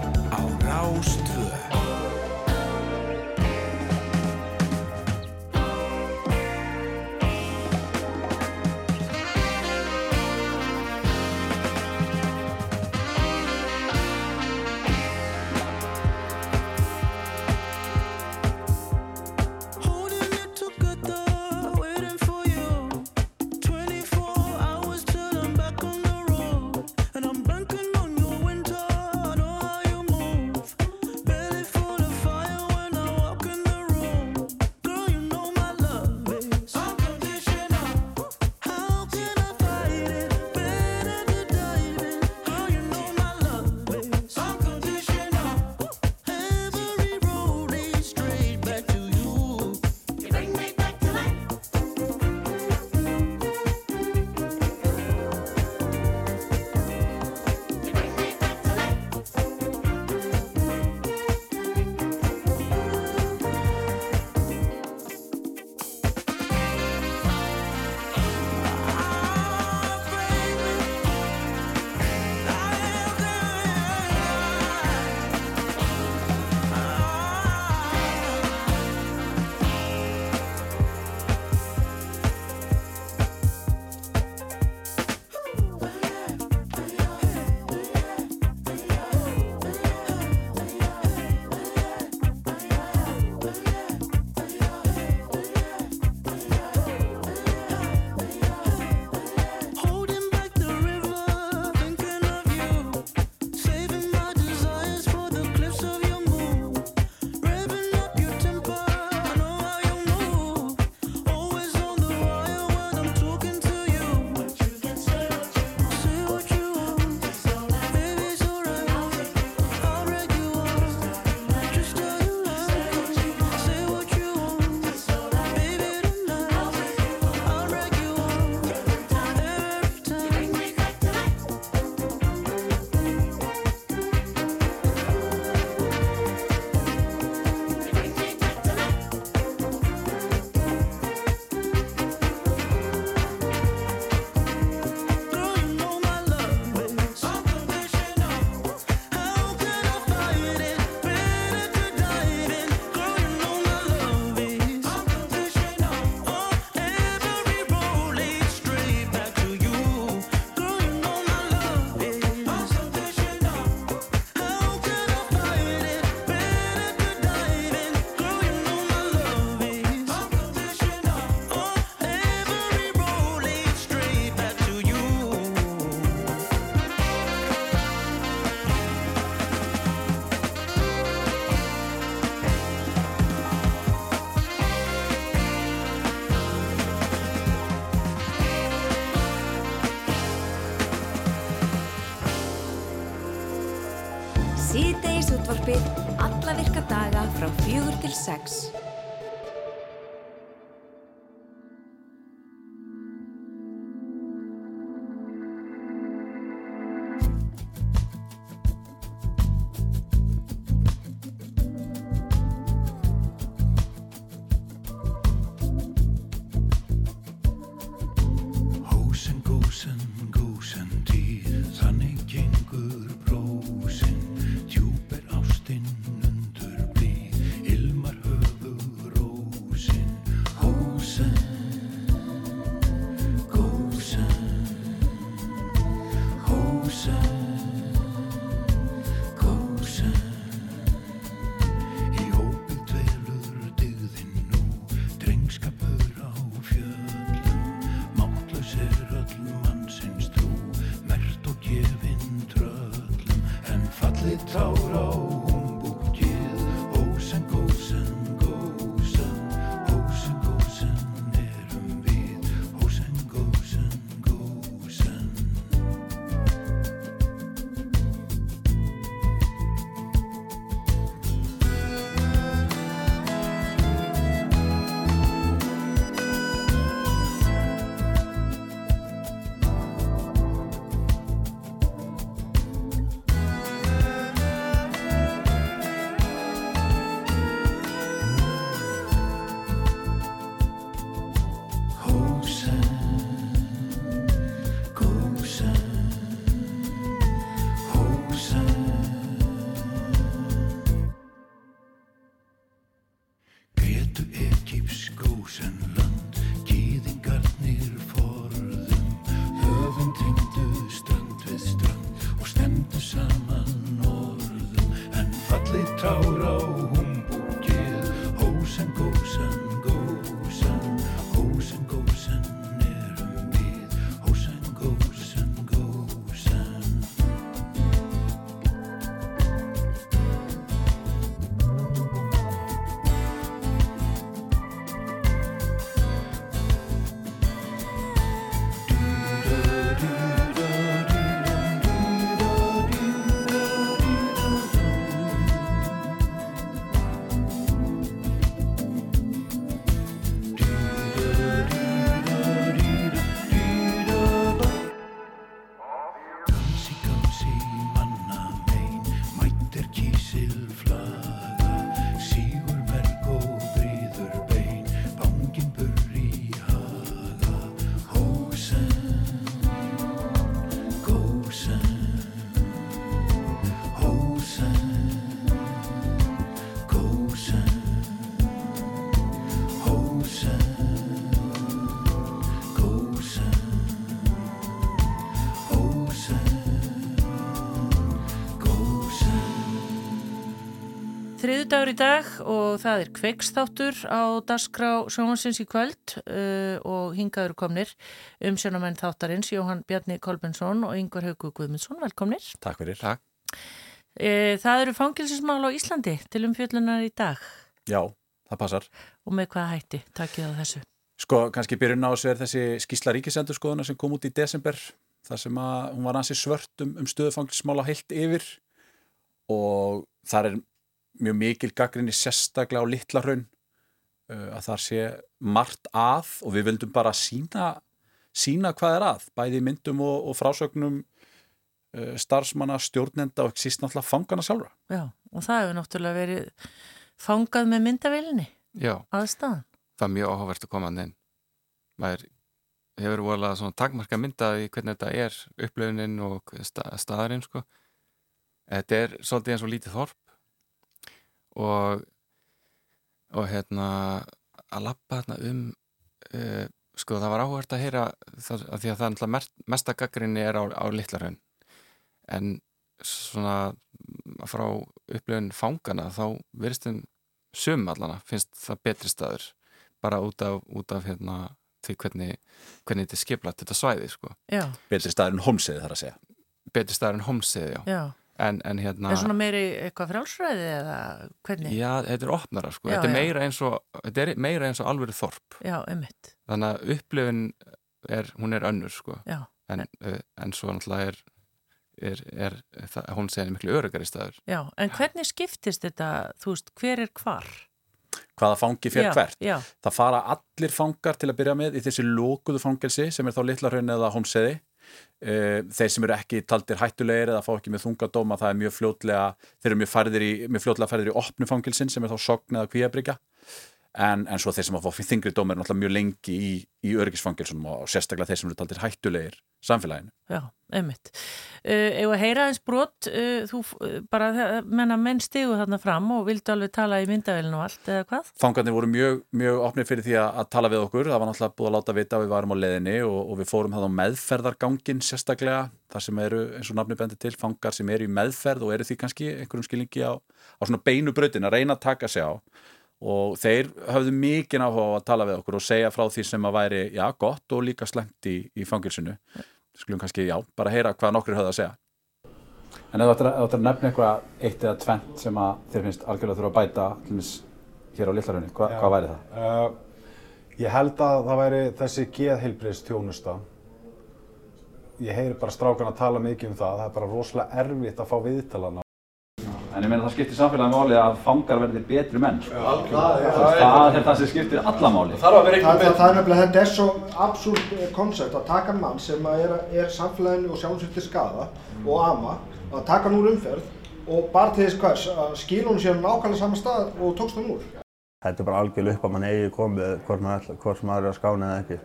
sex. Þriðudagur í dag og það er kveiksþáttur á Dasgrá sjónvansins í kvöld uh, og hingaður komnir um sjónamenn þáttarins Jóhann Bjarni Kolbensson og Yngvar Haugu Guðmundsson, velkomnir. Takk fyrir. Takk. Uh, það eru fangilsismál á Íslandi til umfjöllunar í dag Já, það passar. og með hvað hætti, takkið á þessu. Sko, kannski byrjun á þessu er þessi skísla ríkisendurskoðuna sem kom út í desember þar sem að hún var ansi svört um, um stöðufanglismála heilt yfir og þar er mjög mikil gaggrinni sérstaklega á litla raun uh, að þar sé margt að og við vildum bara sína, sína hvað er að, bæði myndum og, og frásögnum uh, starfsmanna, stjórnenda og ekki síst náttúrulega fangana sjálfra. Já, og það hefur náttúrulega verið fangað með myndavélinni Já, aðstæðan. það er mjög áhugavert að koma hann inn. Maður hefur volað svona takmarka myndað í hvernig þetta er upplöfunin og sta staðarinn sko. Þetta er svolítið eins og lítið þorp og og hérna að lappa hérna um uh, sko það var áhugavert að heyra það, að því að það er náttúrulega mesta gaggrinni er á, á litlarhraun en svona frá upplöfun fangana þá verðistum sum allana finnst það betri staður bara út af, út af hérna því hvernig, hvernig þetta er skiplat þetta svæði sko Já. Betri staður en homsiði þar að segja betri staður en homsiði, já, Já. En, en hérna Er svona meiri eitthvað frálsræði eða hvernig? Já, þetta er opnara sko, Já, þetta er já. meira eins og þetta er meira eins og alvöru þorp Já, einmitt. þannig að upplifin er, hún er önnur sko Já. en, uh, en svo náttúrulega er er, er það, hún segir miklu örugari staður Já, en hvernig skiptist þetta, þú veist, hver er hvar? hvaða fangi fyrir Já, hvert já. það fara allir fangar til að byrja með í þessi lókuðu fangelsi sem er þá Littlarhraun eða Holmseði Eh, þeir sem eru ekki taldir hættulegir eða fá ekki með þungadóma það er mjög fljótlega þeir eru mjög, í, mjög fljótlega færðir í opnu fangilsin sem er þá sogn eða kvíabryggja en, en svo þeir sem að fá þingri dóma er náttúrulega mjög lengi í, í örgisfangilsunum og sérstaklega þeir sem eru taldir hættulegir samfélaginu Já, einmitt. Uh, ef að heyra eins brot, uh, þú uh, bara, menna menn stigu þarna fram og vildu alveg tala í myndavélinu og allt, eða hvað? Fangarnir voru mjög, mjög opnir fyrir því að, að tala við okkur, það var náttúrulega búið að láta vita að við varum á leiðinni og, og við fórum það á meðferðargangin sérstaklega, þar sem eru eins og nafni bendi til, fangar sem eru í meðferð og eru því kannski einhverjum skilningi á, á svona beinu brautin að reyna að taka sig á og þeir höfðu mikið áhuga á að tala við okkur og segja frá því sem að væri, já, gott og líka slengt í, í fangilsinu. Skulum kannski, já, bara heyra hvað nokkur höfðu að segja. En ef þú ættir að, að nefna eitthvað eitt eða tvent sem að þér finnst algjörlega þurfa að bæta tlumis, hér á Litlarunni, Hva, hvað væri það? Uh, ég held að það væri þessi geðheilbriðs tjónusta. Ég heyri bara strákan að tala mikið um það. Það er bara rosalega erfitt að fá viðtalana. En ég meina það skiptir samfélagi máli að fangar verði betri menn. sko. algjörlega. Það, Það er- það er það sem skiptir alla máli. það, það, það er nefnilega, þetta er svo absúrt koncept að taka mann sem að er, er samfélaginu og sjálfsög til skada og ama, að taka hann úr umferð og bara til þess hvers að skila hún sér nákvæmlega saman stað og tókst hann úr. Þetta er bara algjörlega upp að mann eigi komið hvort maður, ætla- hvort maður er að skána eða ekki.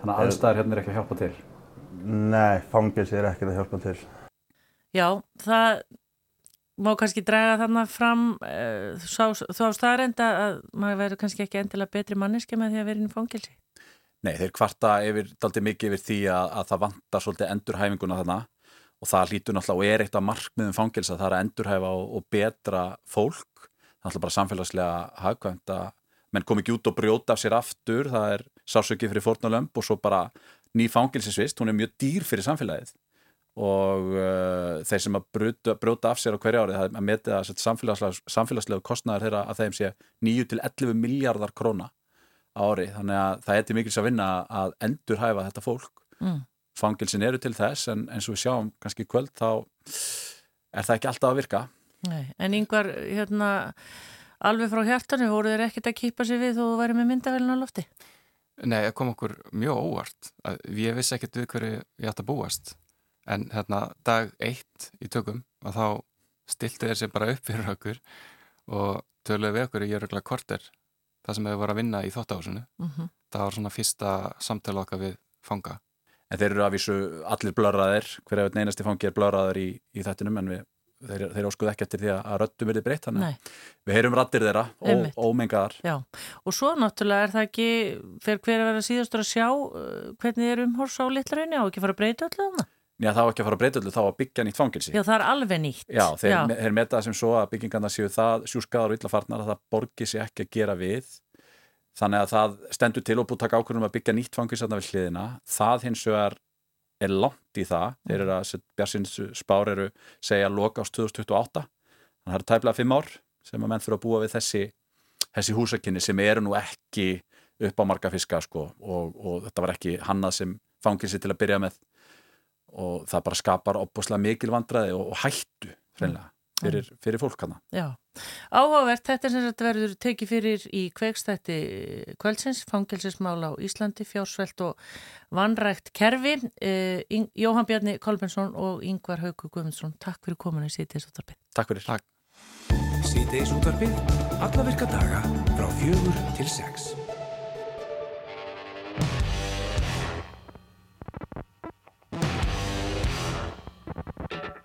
Þannig að aðstæður hérna er ekki að hjálpa til? Nei, fangilsi er ekki að hjálpa til. Já, það má kannski draga þarna fram uh, þá staðarenda að maður verður kannski ekki endilega betri manneski með því að vera inn í fangilsi. Nei, þeir kvarta yfir, daldi mikið yfir því að, að það vantar svolítið endurhæfinguna þarna og það hlýtur náttúrulega og er eitt af markmiðum fangilsa það er að endurhæfa og, og betra fólk það er náttúrulega bara samfélagslega hagkvæmt að menn kom ekki út og brjóta af sér aftur það er sásökið fyrir fórnalömb og svo bara ný fangilsisvist, hún er mjög dýr fyrir samfélagið og uh, þeir sem að brjóta, brjóta af sér á hverju ári það er að metið að samfélagslegu, samfélagslegu kostnæður þeirra að þeim sé 9 til 11 miljardar króna á ári, þannig að það er til mikils að vinna að endurhæfa þetta fólk. Mm. fangilsin eru til þess en eins og við sjáum kannski kvöld þá er það ekki alltaf að virka. Nei, en yngvar, hérna, alveg frá hjartanu, voru þeir ekkert að kýpa sig við þó þú væri með myndavélina á lofti? Nei, það kom okkur mjög óvart. Að ég vissi ekkert við hverju ég ætti að búast en hérna dag eitt í tökum og þá stilti þeir sér bara upp fyrir okkur og töluði við okkur í jörgla korter það sem hefur voru að vinna í þóttahúsinu Mhm. það var svona fyrsta samtala okkar við fanga. En þeir eru að vísu allir blöraðir hver ef einn einasti fangi er blöraður í, í þettinum en við, þeir, þeir óskuð ekki eftir því að, röddum verið breytt að við heyrum rattir þeirra Einmitt. ó, ómengaðar. Já, og svo náttúrulega er það ekki fyrir hver að vera síðastur að sjá uh, hvernig er umhors á litlarunni á ekki fara að breyta öllu? Já, það var ekki að fara að breyta öllu, þá að byggja nýtt fangilsi Já, það er alveg nýtt. Já, þeir, Já. þeir meta það sem svo að byggingarna séu það sjúskaðar og illafarnar að það borgi sig ekki að gera við. Þannig að það stendur til og búið að taka ákvörðum að byggja nýtt fangilsi þarna við hliðina. Það hins vegar er langt í það. Þeir eru að Bjarsins spár eru segja loka ást 2028 þannig að það eru tæplega fimm ár sem að menn þurfa að búa við þessi, þessi húsakinni sem eru nú ekki upp á marga fiska sko, og, og þetta var ekki hannað sem fangilsi til að byrja með og það bara skapar opbúslega mikil vandræði og, og hættu hreinlega fyrir, fyrir fólk hana. Já, áhugavert, þetta er sem þetta verður tekið fyrir í kveikstætti kvöldsins, fangelsismál á Íslandi, fjársvelt og vanrækt kerfi. Eh, Jóhann Bjarni Kolbensson og Yngvar Hauku Guðmundsson, takk fyrir komuna í síðdeis útvarpið. Takk fyrir. Takk. Síðdeis útvarpið, alla virka daga frá fjögur til sex. you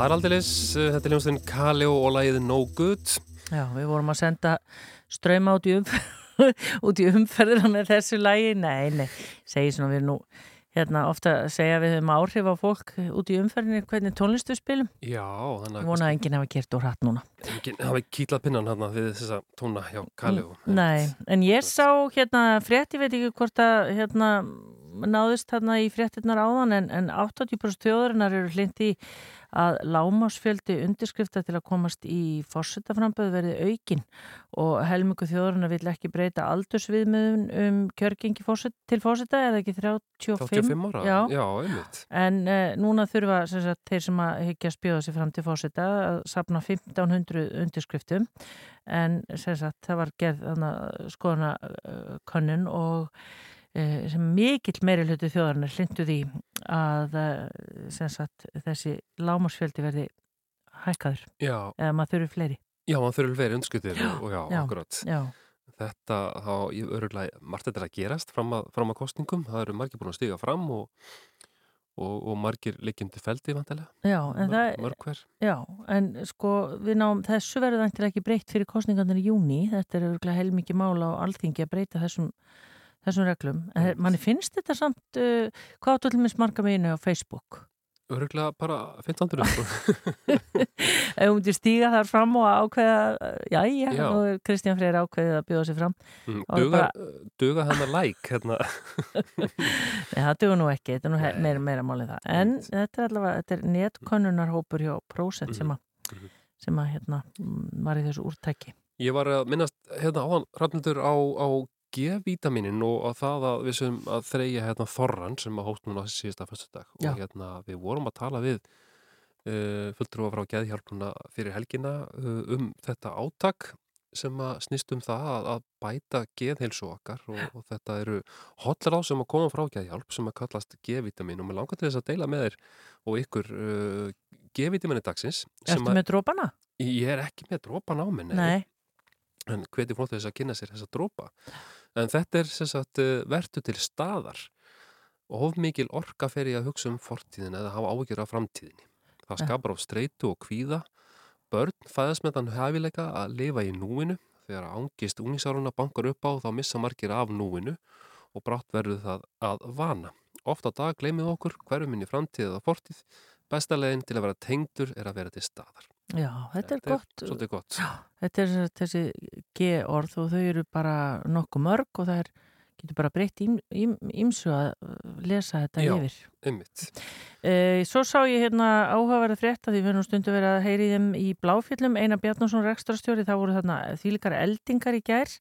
Það er aldeilis, uh, þetta er ljónstinn Kali og lagið No Good. Já, við vorum að senda ströyma [laughs] út í, út í umferðina með þessu lagi. Nei, nei, segi svona við nú hérna ofta segja við um áhrif á fólk út í umferðinni hvernig tónlistu spilum. Já, þannig Ég vona að enginn hafa gert úr hratt núna. enginn hafi kýtlað pinnan hann við þessa tóna hjá Kali og Nei, en ég sá hérna frétt, ég veit ekki hvort að hérna náðist hérna í fréttinnar áðan en, en 80% þjóðurinnar eru hlind í að lámásfjöldi undirskrifta til að komast í fórsetaframböðu verði aukin og helmingu þjóðurinnar vill ekki breyta aldursviðmiðun um kjörgengi fórset, til fórseta eða ekki 35, 35 ára? Já, Já, einmitt. En uh, núna þurfa sem sagt, þeir sem að að spjóða sig fram til fórseta að sapna 1500 undirskriftum en sem sagt, það var gerð þarna, skoðana uh, könnun og uh, sem mikill meiri hluti þjóðarnar hlindu því að sem sagt, þessi lámasfjöldi verði hækkaður Já. eða maður þurfi fleiri. Já, hann þurfi verið undskutir og, og já, Já, akkurat. já. Þetta, þá, ég öruglega, margt þetta er að gerast fram að, fram að kostningum. Það eru margir búin að stiga fram og, og, og margir liggjandi feldi vantilega. Já, en það, Mörg hver. já, en sko við náum, þessu verður þannig ekki breytt fyrir kostningarnir í júni, þetta er örgulega heilmikið mála á alþingi að breyta þessum, þessum reglum, mm. manni finnst þetta samt, uh, hvað áttu til með smarka meginu á Facebook? Öruglega bara 1500 sko. [laughs] Ef hún til stíga þar fram og ákveða, já, já, Já. nú er Kristján Freyr ákveðið að bjóða sig fram. Mm, Og duga, bara- duga hennar like hérna. [laughs] Nei, það dugur nú ekki, þetta er nú he- meira, meira málið það. En þetta er allavega, þetta er netkönnunarhópur hjá Prósent sem að, sem að hérna, mm, var í þessu úrtæki. Ég var að minnast hérna á hann Rafnildur á, á G-vítaminin og á það að við sem að þreyja hérna Þorran sem að hótt núna síðasta fyrstudag Já. og hérna við vorum að tala við uh, fulltrúa frá Geðhjálpuna fyrir helgina uh, um þetta átak sem að snýst um það að, að bæta geðheilsu okkar og, og þetta eru hotlar á sem að koma frá Geðhjálp sem að kallast G-vítamin og mér langar til þess að deila með þér og ykkur uh, G-vítamini dagsins sem Ertu að- með drópana? Ég er ekki með drópan á minni Nei. en hveti fólk þess að kynna sér þessa drópa en þetta er sem sagt eh, vertu til staðar of mikil orka fer í að hugsa um fortíðin eða hafa áhyggjur af framtíðinni. Það skapar á streitu og kvíða. Börn fæðast með þann hefileika að lifa í núinu. Þegar ángist úningsáruna bankar upp á þá missa margir af núinu og brátt verður það að vana. Oft á dag gleymið okkur hverjum inn í framtíð eða fortíð. Besta leiðin til að vera tengdur er að vera til staðar. Já, þetta er Þetta er gott. svolítið gott. Já, þetta er þessi G-orð og þau eru bara nokkuð mörg og það er, getur bara breytt ím- ím- ímsu að uh, lesa þetta Já, yfir. einmitt. E, svo sá ég hérna áhugaverða frétt að því við erum stundu verið að heyri þeim í Bláfjöllum, Einar Bjarnason rekstrastjóri, það voru þarna þýlikar eldingar í gær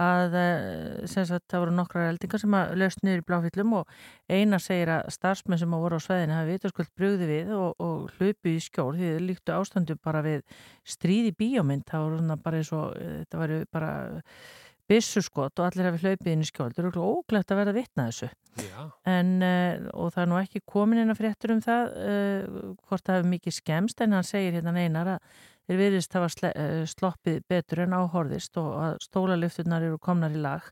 að eh, sem sagt það voru nokkrar eldingar sem að löst niður í Bláfjöllum og Einar segir að starfsmenn sem að voru á sveðinu hafi vitaskuld brugði við og, og hlupið í skjól því þið líktu ástandu bara við stríð í bíómynd, það voru bara eins og eh, þetta væri bara byssuskot og allir hafi hlaupið inn í skjól það eru óglætt að verða vitna þessu. En, uh, og það er nú ekki komin inn að fréttur um það uh, hvort það hefur mikið skemst en hann segir hérna einar að þeir virðist hafa sle, uh, sloppið betur en áhorðist og að stólalifturnar eru komnar í lag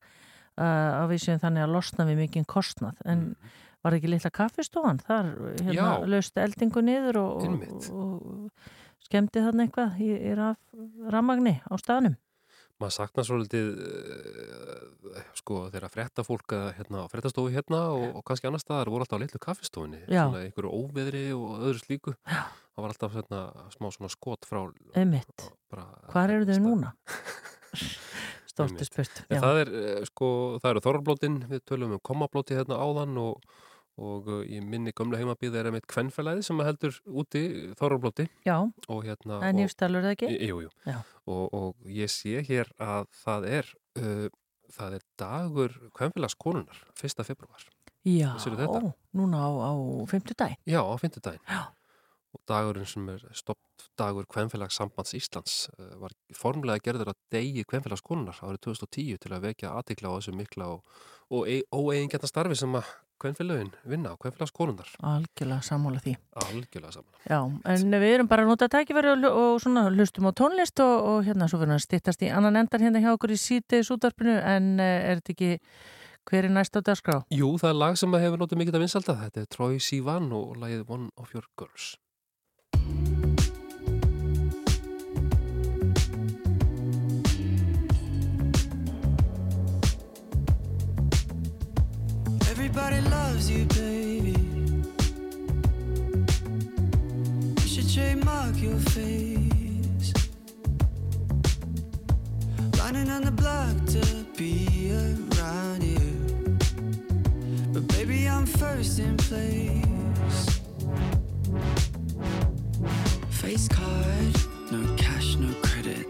á vísum þannig að losna við mikið kostnað. En var ekki litla kaffistofan þar hérna, Já. löst eldingu niður og, og, og skemmti þarna eitthvað í, í raf, ramagni á staðnum maður saknar svolítið uh, sko þegar frétta fólk að hérna á fréttastofu hérna og, og kannski annar staðar voru alltaf á litlu kaffistofunni Já. svona einhverju óveðri og öðru slíku Já. það var alltaf hérna, smá svona skot frá Einmitt. bara, Hvar eru þau núna? Einmitt. spurt það er eh, sko, það eru þorrablótin við tölum um komablóti hérna áðan og, og uh, í minni gömlu heimabíð er einmitt kvennfælæði sem heldur úti þorrablóti Já, og hérna það og- nýfstalur það ekki? Í- Jú. Og, og ég sé hér að það er, uh, það er dagur kvennfélagskonunar, 1. februar. Já, þetta? núna á, á fimmtudaginn. Já, á fimmtudaginn. Já. Og dagurinn sem er stopp dagur kvennfélagssambands Íslands uh, var formlega gerður að degi kvennfélagskonunar árið 2010 til að vekja aðtikla á þessu mikla og, og óeigingetna starfi sem að kvennfélagin vinna á kvennfélagskonunar. Algjörlega sammála því. Algjörlega saman. Já, en við erum bara að nota tækifæri og, og svona hlustum á tónlist og, og hérna svo verðum við að stittast í annan endar hérna hjá okkur í sítiðis útvarpinu en eh, er þetta ekki hver er næst á dagskrá? Jú, það er lag sem að hefur notið mikið að vinsalda. Þetta er Troy Sivan og lagið One of Your Girls. Everybody loves you, baby. You should trademark your face. Running on the block to be around you. But baby, I'm first in place. Face card, no cash, no credit.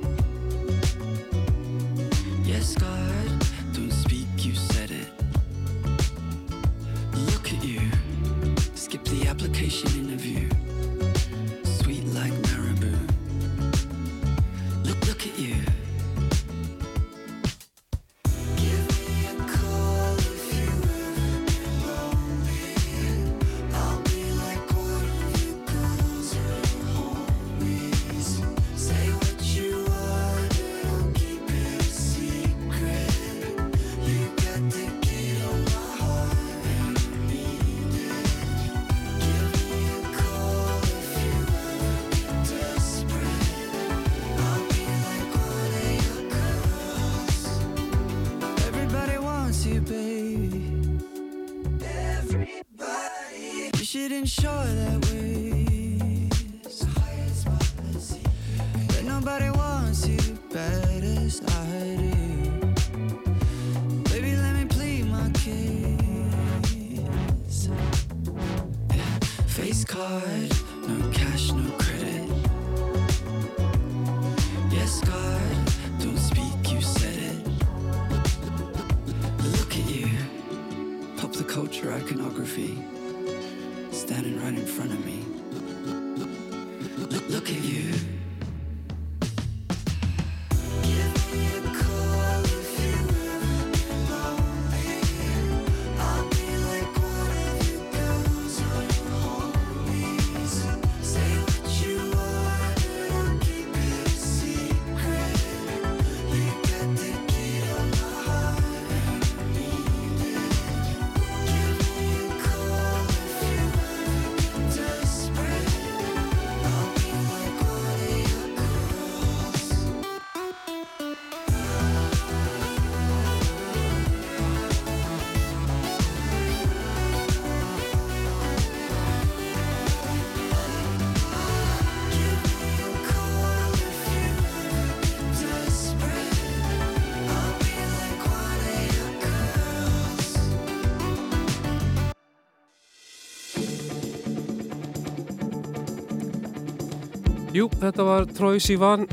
Þetta var Troy Sivan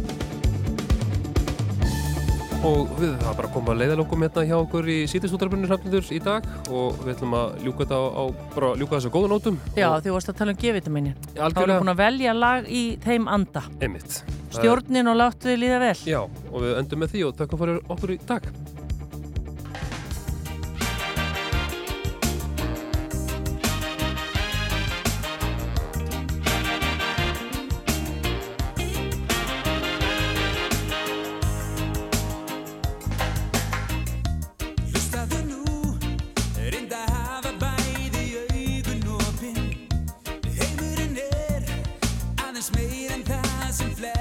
og við það bara koma að leiðalokum hérna hjá okkur í sítistútraflunir hafnendur í dag og við ætlum að ljúka þetta á, á bara ljúka þessu góða nótum Já, því varst að tala um G-vitaminin. Þá erum búin að velja lag í þeim anda. einmitt. Stjórnin og láttu þið líða vel. Já, og við endum með því og takkum fyrir okkur í dag dancing flat.